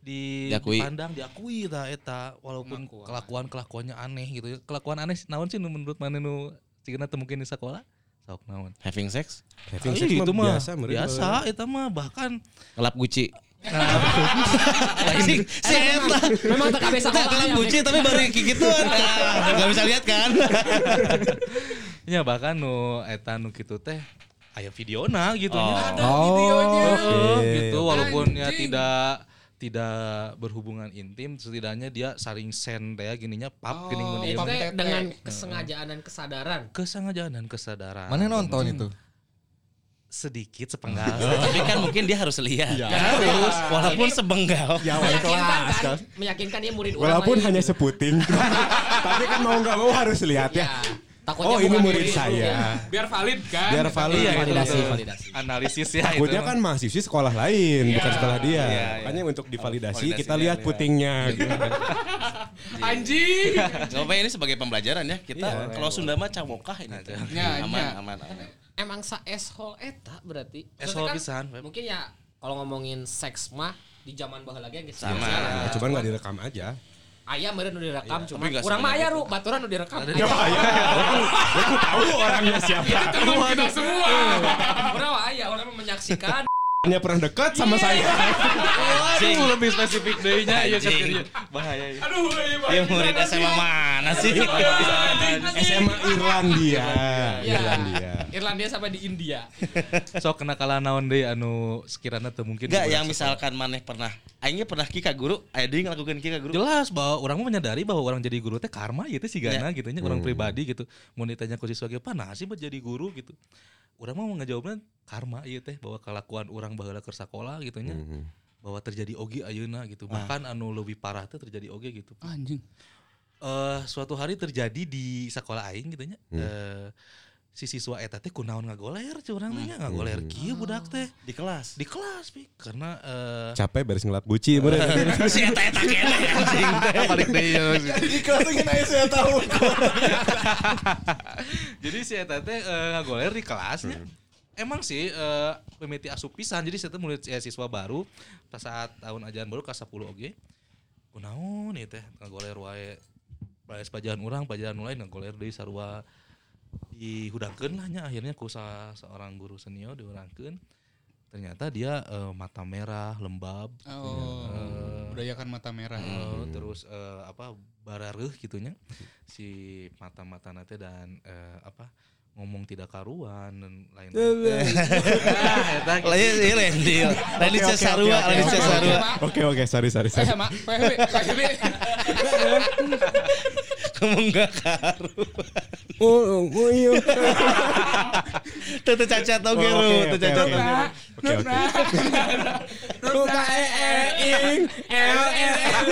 di Diakui. dipandang diakui ta eta walaupun kelakuan kelakuannya aneh gitu ya kelakuan aneh naon sih nu menurut mana nu cigana teu mungkin di sekolah sok naon Having sex? Having Ah, sex itu mah biasa, biasa eta mah bahkan Ngelap Gucci. Lain Si Eta. Memang tak kabeh Kita sekolah. ngelap ya, Gucci tapi baru kayak gituan. Nah, Gak bisa lihat kan? ya bahkan nu eta nu kitu teh aya videona gitu Oh. nya. Ada videonya. Heeh, Oke. gitu walaupun ya tidak tidak berhubungan intim setidaknya dia saling send ya gininya pap gini Oh, gini dengan kesengajaan dan kesadaran. kesengajaan dan kesadaran Mana nonton itu? Sedikit sepenggal Tapi kan mungkin dia harus lihat. Harus. Walaupun sebenggal. Ya Meyakinkan kelas kan? kan. Meyakinkan dia murid orang Walaupun hanya seputing. Tapi kan mau nggak mau harus lihat Ya. ya. Takutnya Oh ini bukan murid saya. Biar valid kan. Biar valid. Iya, Validasi, validasi. analisis ya Takutnya itu kan mahasiswi sekolah lain, bukan sekolah dia. Iya, iya. Makanya untuk divalidasi Validasi kita lihat lihat. putingnya gitu. Anjing. Apa ini sebagai pembelajaran ya. Kita kalau Sunda mah cawokah ini. Ya, ya. aman, aman. Emang sa eshole eta berarti. Eshole Maksudnya pisan. Mungkin ya kalau ngomongin seks mah di zaman baheula lage geus Sama. lah. Ya, cuman nggak direkam aja. Aya meureun nu direkam cuma tapi nggak urang mah sebanyak aya itu. ru baturan nu direkam. Ya ya. Aku tahu orangnya siapa. Teman kita semua. Urang mah aya orang mah menyaksikan. Hanya pernah dekat sama saya. Aduh, lebih spesifik deh nya iya kan Anjing. iya. bahaya iya. Aduh, iya, Dia murid SMA mana sih? SMA Irlandia. Ya. Irlandia. Irlandia sampai di India. sok kena kalah naon deui anu sekiranya teu mungkin Enggak yang misalkan maneh pernah aingnya pernah kika guru, aya deui ngelakukeun kika guru. jelas bahwa orang mah menyadari bahwa orang jadi guru teh karma gitu sih gana gitu nya orang pribadi gitu mau ditanya ku siswa ge nah sih buat jadi guru gitu orang mah mau ngejawabnya karma ieu teh bahwa kelakuan orang baheula keur sakola gitu nya. Bahwa terjadi oge ayeuna gitu. Bahkan anu lebih parah teh terjadi oge gitu. Anjing. eh suatu hari terjadi di sekolah aing gitu nya. Eh si siswa eta teh kunaon ngagoler curang teh nya ngagoler. Kieu budak teh. Di kelas. di kelas pi. Karena eh Capek beres ngelap guci bener. si eta eta kene anjing teh. balik deui ya, Di kelas? Aja saya tahu. jadi si eta teh eh, ngagoler di kelasnya. Emang sih eh mimiti asup pisan. Jadi saya teh mulai eh, siswa baru pas saat tahun ajaran baru kelas 10 oge. Kunaon ieu teh ngagoler wae. Bae pajahan urang pajahan nu lain ngagoler deui sarua dihudangkeun lah nya akhirnya ku sa- seorang guru senior diurangkeun ternyata dia eh, mata merah lembab Oh. Budayakan mata merah. Eh, terus eh, apa barareuh gitunya si mata-mata nate dan eh, apa ngomong tidak karuan dan lain Lain ieu lain deal. Lain di Oke, oke, Cesarua, oke, lain di. Cesarua. Oke oke sorry sorry sorry. sama PHB, PHB. Ngomong gak karu. Oh, oh iya. Teu cacat Oh, oke, teu oke, cacat oke. Oke oke. E e ing l l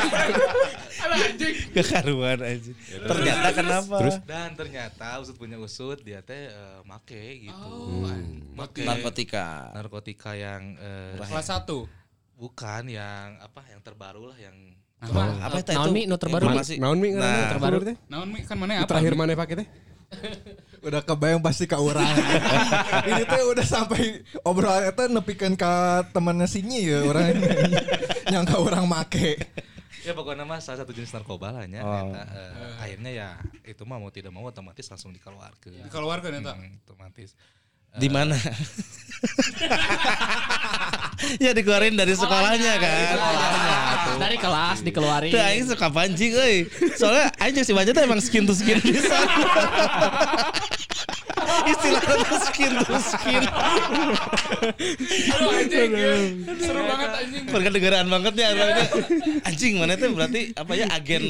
Alah anjing. Kekaruan aja. Ternyata kenapa? Terus? dan ternyata usut punya usut dia teh eh, make gitu Oh, make narkotika. narkotika yang eh, Kelas 1. bukan yang apa yang terbaru lah yang Apa itu? Naon mi nu terbaru mi? Naon mi Nah, terbaru teh? Naon mi kan mana apa? Terakhir mana pakai teh? Udah kebayang pasti ke orang. Ini tuh udah sampai obrolan itu nepikeun ka temannya sinyi ya orang nyangka orang make. ya pokoknya mah salah satu jenis narkoba lah nya Oh. eta, eh, akhirnya ya itu mah mau tidak mau otomatis langsung dikeluarkan Dikeluarkan eta. Hmm, otomatis Di mana? ya dikeluarin dari sekolahnya kan. Dari kelas dikeluarin. Tuh aing suka pancing euy. Soalnya aing jeung si Baja tuh emang skin to skin pisan. Istilahnya tuh skin to skin. Aduh anjing. ya. Seru banget anjing. Perkedengaran banget ya. Anjing mana tuh berarti apa ya agen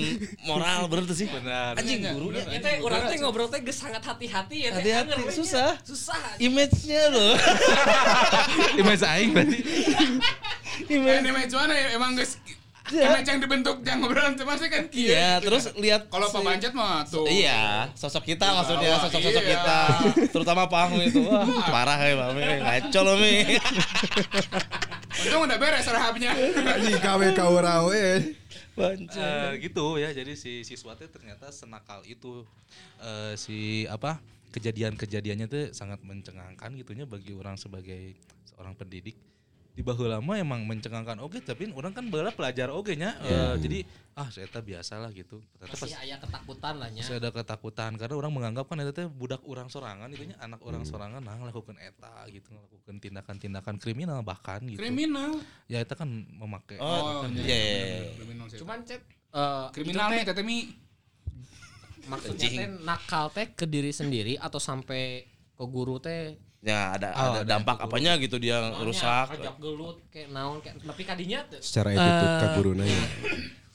moral bener tuh sih. benar Anjing gurunya. Ya teh urang teh ngobrol teh sangat hati-hati ya. Hati-hati, susah. Susah. Image-nya loh. image aing berarti Ini match mana ya? Emang guys. Image yang dibentuk yang ngobrolan cuma sih kan kia. Iya, terus lihat Kalau si- Pak Bancet mah tuh. Iya, sosok kita maksudnya, Wah, sosok-sosok iya. kita. Terutama Pak Ahmu itu. Wah, parah ya, Mami. Ngaco loh, Mi. Untung udah beres rehabnya. Anjing KW ka urang we. Eh, gitu ya jadi si siswa teh ternyata senakal itu eh, si apa kejadian-kejadiannya tuh sangat mencengangkan gitunya bagi orang sebagai seorang pendidik di baheula lama emang mencengangkan oke tapi orang kan bala pelajar oke nya Eh, jadi ah saya tak biasa lah gitu ternyata pas Masih aya ketakutan lah nya. masih ada ketakutan karena orang menganggap kan itu teh budak orang sorangan itunya anak orang sorangan nah ngelakukan eta gitu ngelakukan tindakan-tindakan kriminal bahkan gitu Kriminal. ya itu kan memakai Oh, iya, iya. iya, iya, iya. kriminal. Cuman chat eh, kriminal itu nih teh mi. maksudnya teh nakal teh ke diri sendiri atau sampai ke guru teh Ya ada Oh, ada dampak apanya gitu dia rusak. Ajak gelut kayak naon kayak tapi kadinya Secara attitude Eh, ka guruna ya.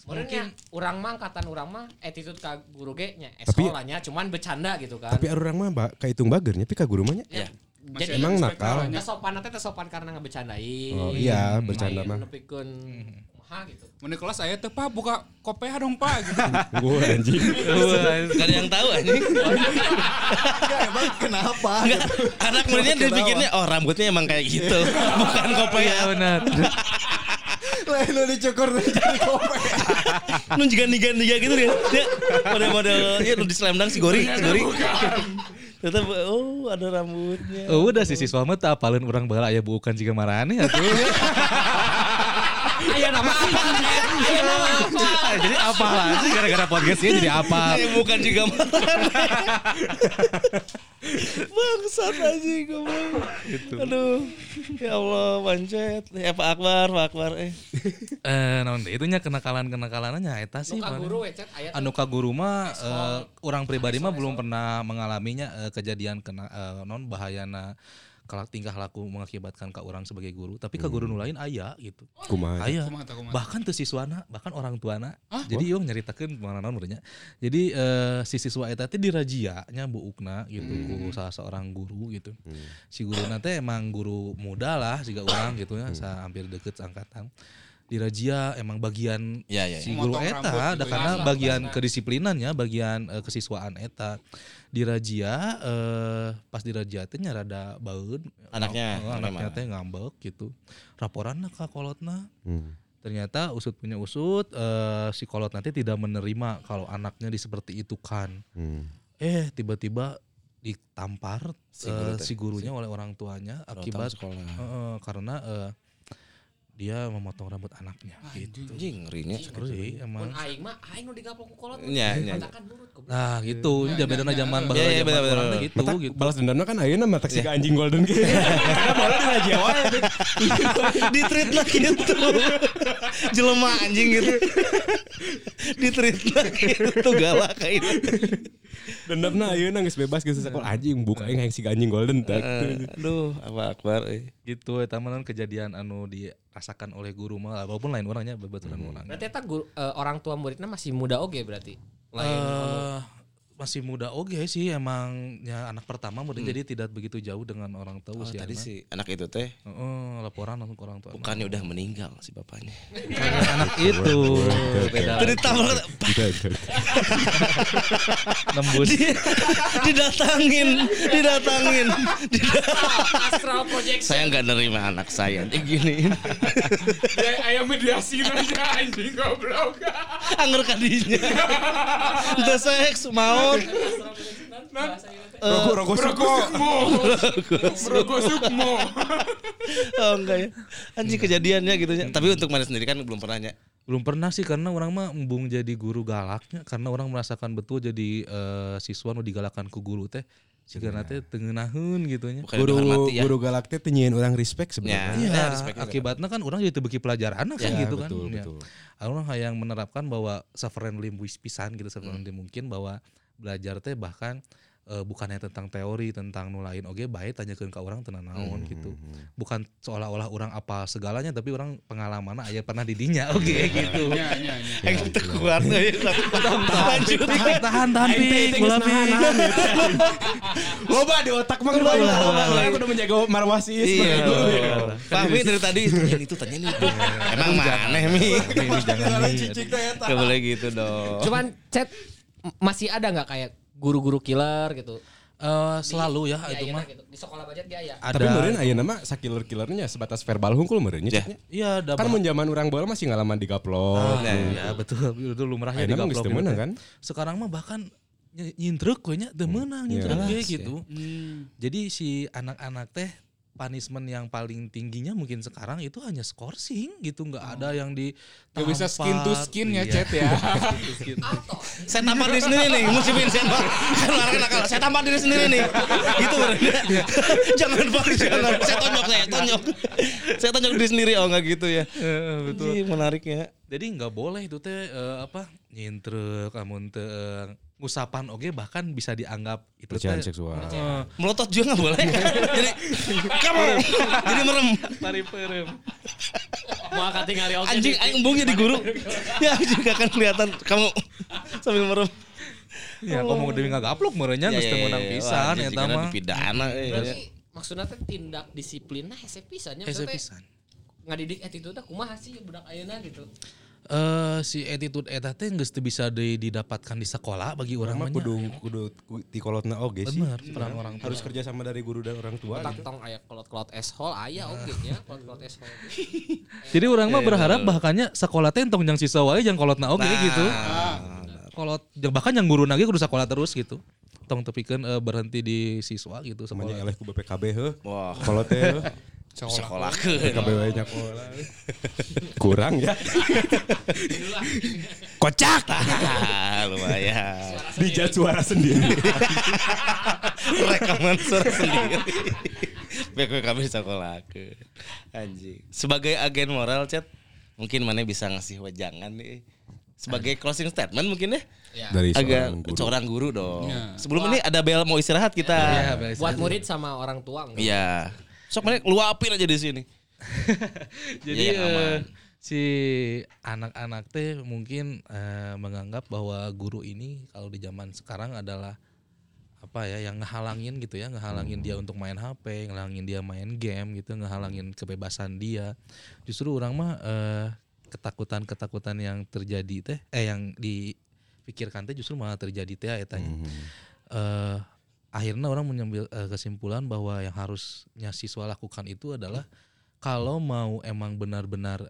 Mungkin urang mah angkatan urang mah attitude ka guru ge nya Tapi- sekolahnya cuman bercanda gitu kan. Tapi orang mah ba- kahitung bagernya tapi ka guru mah nya. Iya. Jadi Emang nakal. kesopanan teh sopan karena ngebecandain. Oh, iya, bercanda mah. Nepikeun kumaha gitu. Mana kelas saya tuh pak buka kopeha dong pak gitu. Gue anjing. Gak ada yang tahu anjing. Enggak emang kenapa? Enggak, anak muridnya dipikirnya oh rambutnya emang kayak gitu. Bukan kopi Iya benar. Lain lu dicukur jadi kope. Nu juga niga-niga gitu dia. Dia model-model ya di slam dunk si Gori, si Gori. Tetap oh ada rambutnya. Oh, udah sih siswa mah tak apalin orang bala aya bukan jika marane atuh. Nama apa? Aya nama apa? jadi apa lagi gara-gara podcastnya jadi apa? Ya, bukan juga malah. Bangsat aja goblok. Aduh. Ya Allah, pancet. Ya Pak Akbar, Pak Akbar eh. Eh naon teh itunya kenakalan-kenakalannya eta sih. Nuka guru we chat aya anu ka guru mah eh, orang pribadi mah belum pernah mengalaminya eh, kejadian kena eh, non bahayana tingkah laku mengakibatkan ke orang sebagai guru tapi ke guru nu lain aya gitu. Kumaha. aya Kumaha tah, kumaha? bahkan tuh siswana bahkan orang tuana. Jadi yung nyaritakeun mana naon urangnya jadi eh, si siswa eta teh dirajia nya Bu Ukna gitu ku salah seorang guru gitu. Si guru nanti emang guru muda lah juga orang gitu ya sa hampir deket angkatan dirajia emang bagian Ya, ya, ya. si guru Motong eta ada ya. karena Basah, bagian basah. kedisiplinannya bagian eh, kesiswaan eta dirajia eh, pas dirajia teh nya rada baeun Anaknya, Oh, anaknya teh ngambek gitu raporan ka kolotna Hmm. ternyata usut punya usut eh, si kolot nanti tidak menerima kalau anaknya di seperti itu kan Hmm. eh tiba-tiba ditampar Si si, guru teh. si gurunya oleh orang tuanya akibat sekolah. eh, karena eh, dia memotong rambut anaknya gitu Anjing ngerinya. Ngeri, emang Mun aing mah aing nu digaplok ku kolot. Nya, nya, nah gitu ini bedana zaman bahwa Iya, iya, zaman benar, benar, orang benar. gitu gitu balas dendamnya kan ayeuna mata si anjing golden gitu. Karena malah di raja wae. di treat lah gitu jelema anjing gitu di treat lah gitu galak kayak Dendamna ayeuna geus bebas geus sekolah anjing buka aing hayang si anjing golden tak. Eh, aduh apa akbar eh. Gitu eta mah kejadian anu dirasakan oleh guru mah walaupun lain orangnya bebetulan orang Berarti eta guru eh, orang tua muridnya masih muda oge berarti. Lain Eh, masih muda oke sih emang ya anak pertama murid jadi tidak begitu jauh dengan orang tua oh, usianya. tadi si anak itu teh. Heeh, laporan langsung ke orang tua. bukannya udah meninggal si bapaknya. Anak itu. beda nembus. didatangin didatangin. Astral projection. saya nggak nerima anak saya kayak gini. Ya, Ayam mediasi aja anjing goblok. anger kadinya. Udah seks maut Roko roko Brogo Sukmo. Brogo Sukmo. oh enggak ya anjing kejadiannya gitu ya tapi untuk mana sendiri kan belum pernah ya Belum pernah sih karena orang mah embung jadi guru galaknya karena orang merasakan betul jadi eh, siswa nu digalakan ku guru teh. Jika nanti tengenaheun gitu nya. Guru ya guru galak teh teu nyieun urang respect Ya. sebenarnya. Iya, Ya, respect akibatnya kan orang jadi beki pelajaran kan Ya, gitu kan. betul, Ya. betul. Orang yang menerapkan bahwa se-friendly wis pisan gitu se-friendly mungkin bahwa belajar teh bahkan eh, bukannya tentang teori tentang nulain oke baik tanyakeun ke orang tenang naon gitu. Bukan seolah-olah orang apa segalanya tapi orang pengalaman aya pernah didinya oke gitu. Ya, ya, ya. yang kuat ya lanjut tahan tahan pik bola pik. Loba di otak mah loba. Aku udah menjaga marwah si Iya. Fahmi dari tadi tanyain itu tanyain itu. Emang mana mi? Jangan nih. Gitu dong. Cuman chat masih ada nggak kayak guru-guru killer gitu? Eh, selalu ya Di itu ayeuna mah gitu. Di sekolah budget dia ya. ada Tapi meureun ayeuna mah sakiller-killernya sebatas verbal hungkul meureun Ya. nya. Iya, ada Kan mun zaman urang baheula masih ngalaman digaplok. Ah, ya betul itu lumrah ya Ayeuna mah geus digaplok teu gitu kan? Sekarang mah bahkan ny- nyintrek we nya teu meunang nyintrek Jelas, ge ya. gitu. Jadi si anak-anak teh punishment yang paling tingginya mungkin sekarang itu hanya skorsing gitu nggak ada yang di Gak bisa skin to skin ya, Iya. Chat ya. Saya tampar diri sendiri nih, musim Vincent Pak. Kan orang nakal, saya tampar diri sendiri nih. Gitu bener. jangan Pak, jangan. Saya tonjok saya, tonjok. saya tonjok diri sendiri, oh enggak gitu ya. betul. Ih, menarik ya. Jadi nggak boleh itu teh eh, apa nyintrek amun teu eh, ngusapan oge bahkan bisa dianggap itu Pelecehan teh seksual. eh, Melotot juga nggak boleh. Jadi kamu jadi merem. pariperem. Mau katingali oke. Anjing aing embung jadi guru. Ya juga kan kelihatan kamu sambil merem. Ya ngomong demi nggak gaplok merenya geus teu meunang pisan Wah, eta karena mah. dipidana eh. Berarti maksudnya teh tindak disiplin nah hese pisannya Hese maksudnya pisan. ngadidik attitude kumaha sih budak ayeuna gitu. Eh si attitude eta teh geus teu bisa di- didapatkan di sekolah bagi orang Mah kudu kudu ku- di kolotna oge sih. Bener, peran orang tua. Harus kerja sama dari guru dan orang tua gitu. tong aya kolot-kolot eshol aya oge nya, kolot-kolot eshol. Jadi orang Iya, mah berharap bahkannya sekolah teh entong jang siswa wae jang kolotna oge Nah. gitu. Kolot jang- bahkan yang guru nage kudu sekolah terus gitu. Tong tepikeun eh, berhenti di siswa gitu Semuanya eleh ku BPKB heuh. Wah, Kolot teh. sekolah BPKB wae nya sekolah. Kurang ya. Kocak. lumayan. Dijat suara sendiri. Rekaman suara sendiri. Beko kami sekolah ke anjing. Sebagai agen moral chat, mungkin mana bisa ngasih wejangan nih. Sebagai closing statement mungkin ya. Dari Agak seorang guru. seorang guru dong. Ya. Sebelum ini ada bel mau istirahat kita. Beres. Buat murid sama orang tua enggak? Iya. Sok mana luapin aja di sini. Jadi Iya, yang eh, aman. si anak-anak teh mungkin eh, menganggap bahwa guru ini kalau di zaman sekarang adalah apa ya yang ngehalangin gitu ya ngehalangin dia untuk main HP, ngehalangin dia main game gitu, ngehalangin kebebasan dia. Justru orang mah eh, ketakutan-ketakutan yang terjadi teh eh yang dipikirkan teh justru malah terjadi teh etanya. Eh, akhirnya orang mengambil eh, kesimpulan bahwa yang harusnya siswa lakukan itu adalah kalau mau emang benar-benar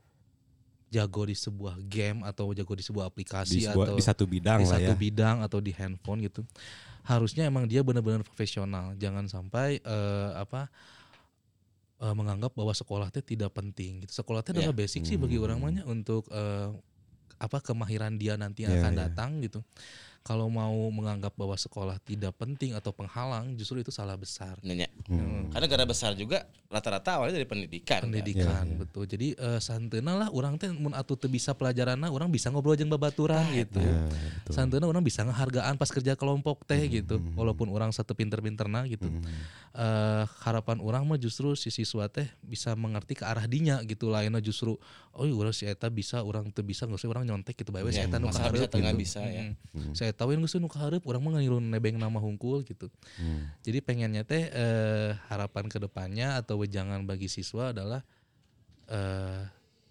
jago di sebuah game atau jago di sebuah aplikasi Di, sebuah- atau di satu bidang di lah satu ya. bidang atau di handphone gitu harusnya emang dia benar-benar profesional jangan sampai eh, apa eh, menganggap bahwa sekolah teh tidak penting gitu sekolah teh adalah basic sih bagi orang mahnya untuk eh, apa kemahiran dia nanti yang Ya, akan ya. datang gitu kalau mau menganggap bahwa sekolah tidak penting atau penghalang justru itu salah besar Nanya. Hmm. Karena negara besar juga rata-rata awalnya dari pendidikan. kan? pendidikan Ya, ya. betul jadi eh, santeuna lah orang teh mun atuh teu bisa pelajaranna orang bisa ngobrol jeung babaturan gitu Ya, betul. santeuna orang bisa ngehargaan pas kerja kelompok teh gitu Hmm. walaupun orang satu pinter-pinterna gitu Eh, harapan orang mah justru si siswa teh bisa mengerti ke arah dinya gitu lainnya justru oh iya urang si eta bisa orang teu bisa nggak usah orang nyontek gitu bae we si Ya, eta nu bisa gitu. bisa ya. Mm. saya tahu yang geus nu kahareup urang mah ngilu nebeng nama hungkul gitu Hmm. jadi pengennya teh eh, harapan ke depannya atau wejangan bagi siswa adalah eh,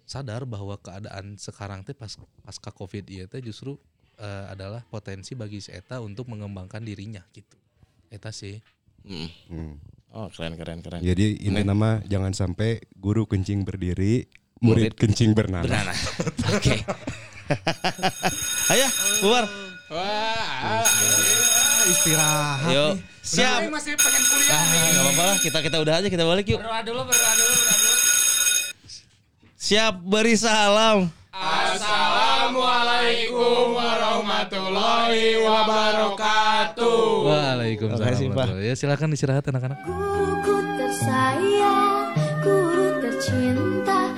sadar bahwa keadaan sekarang teh pas pasca covid iya teh justru eh, adalah potensi bagi si eta untuk mengembangkan dirinya gitu. Eta sih. Mm. Hmm. Oh keren keren keren. Jadi ini nama jangan sampai guru kencing berdiri, Murid murid kencing bernanah. Bernanah. Oke. Ayo, keluar. Wah, Istirahat. Yuk. siap. Siap. masih pengen kuliah Ah, nih. nggak apa-apa lah. Kita kita udah aja kita balik yuk. Berdoa dulu, berdoa dulu, berdoa dulu. Siap beri salam. Assalamualaikum warahmatullahi wabarakatuh. Waalaikumsalam. Makasih, Pak. warahmatullahi. Ya silakan istirahat anak-anak. Guruku tersayang, guru tercinta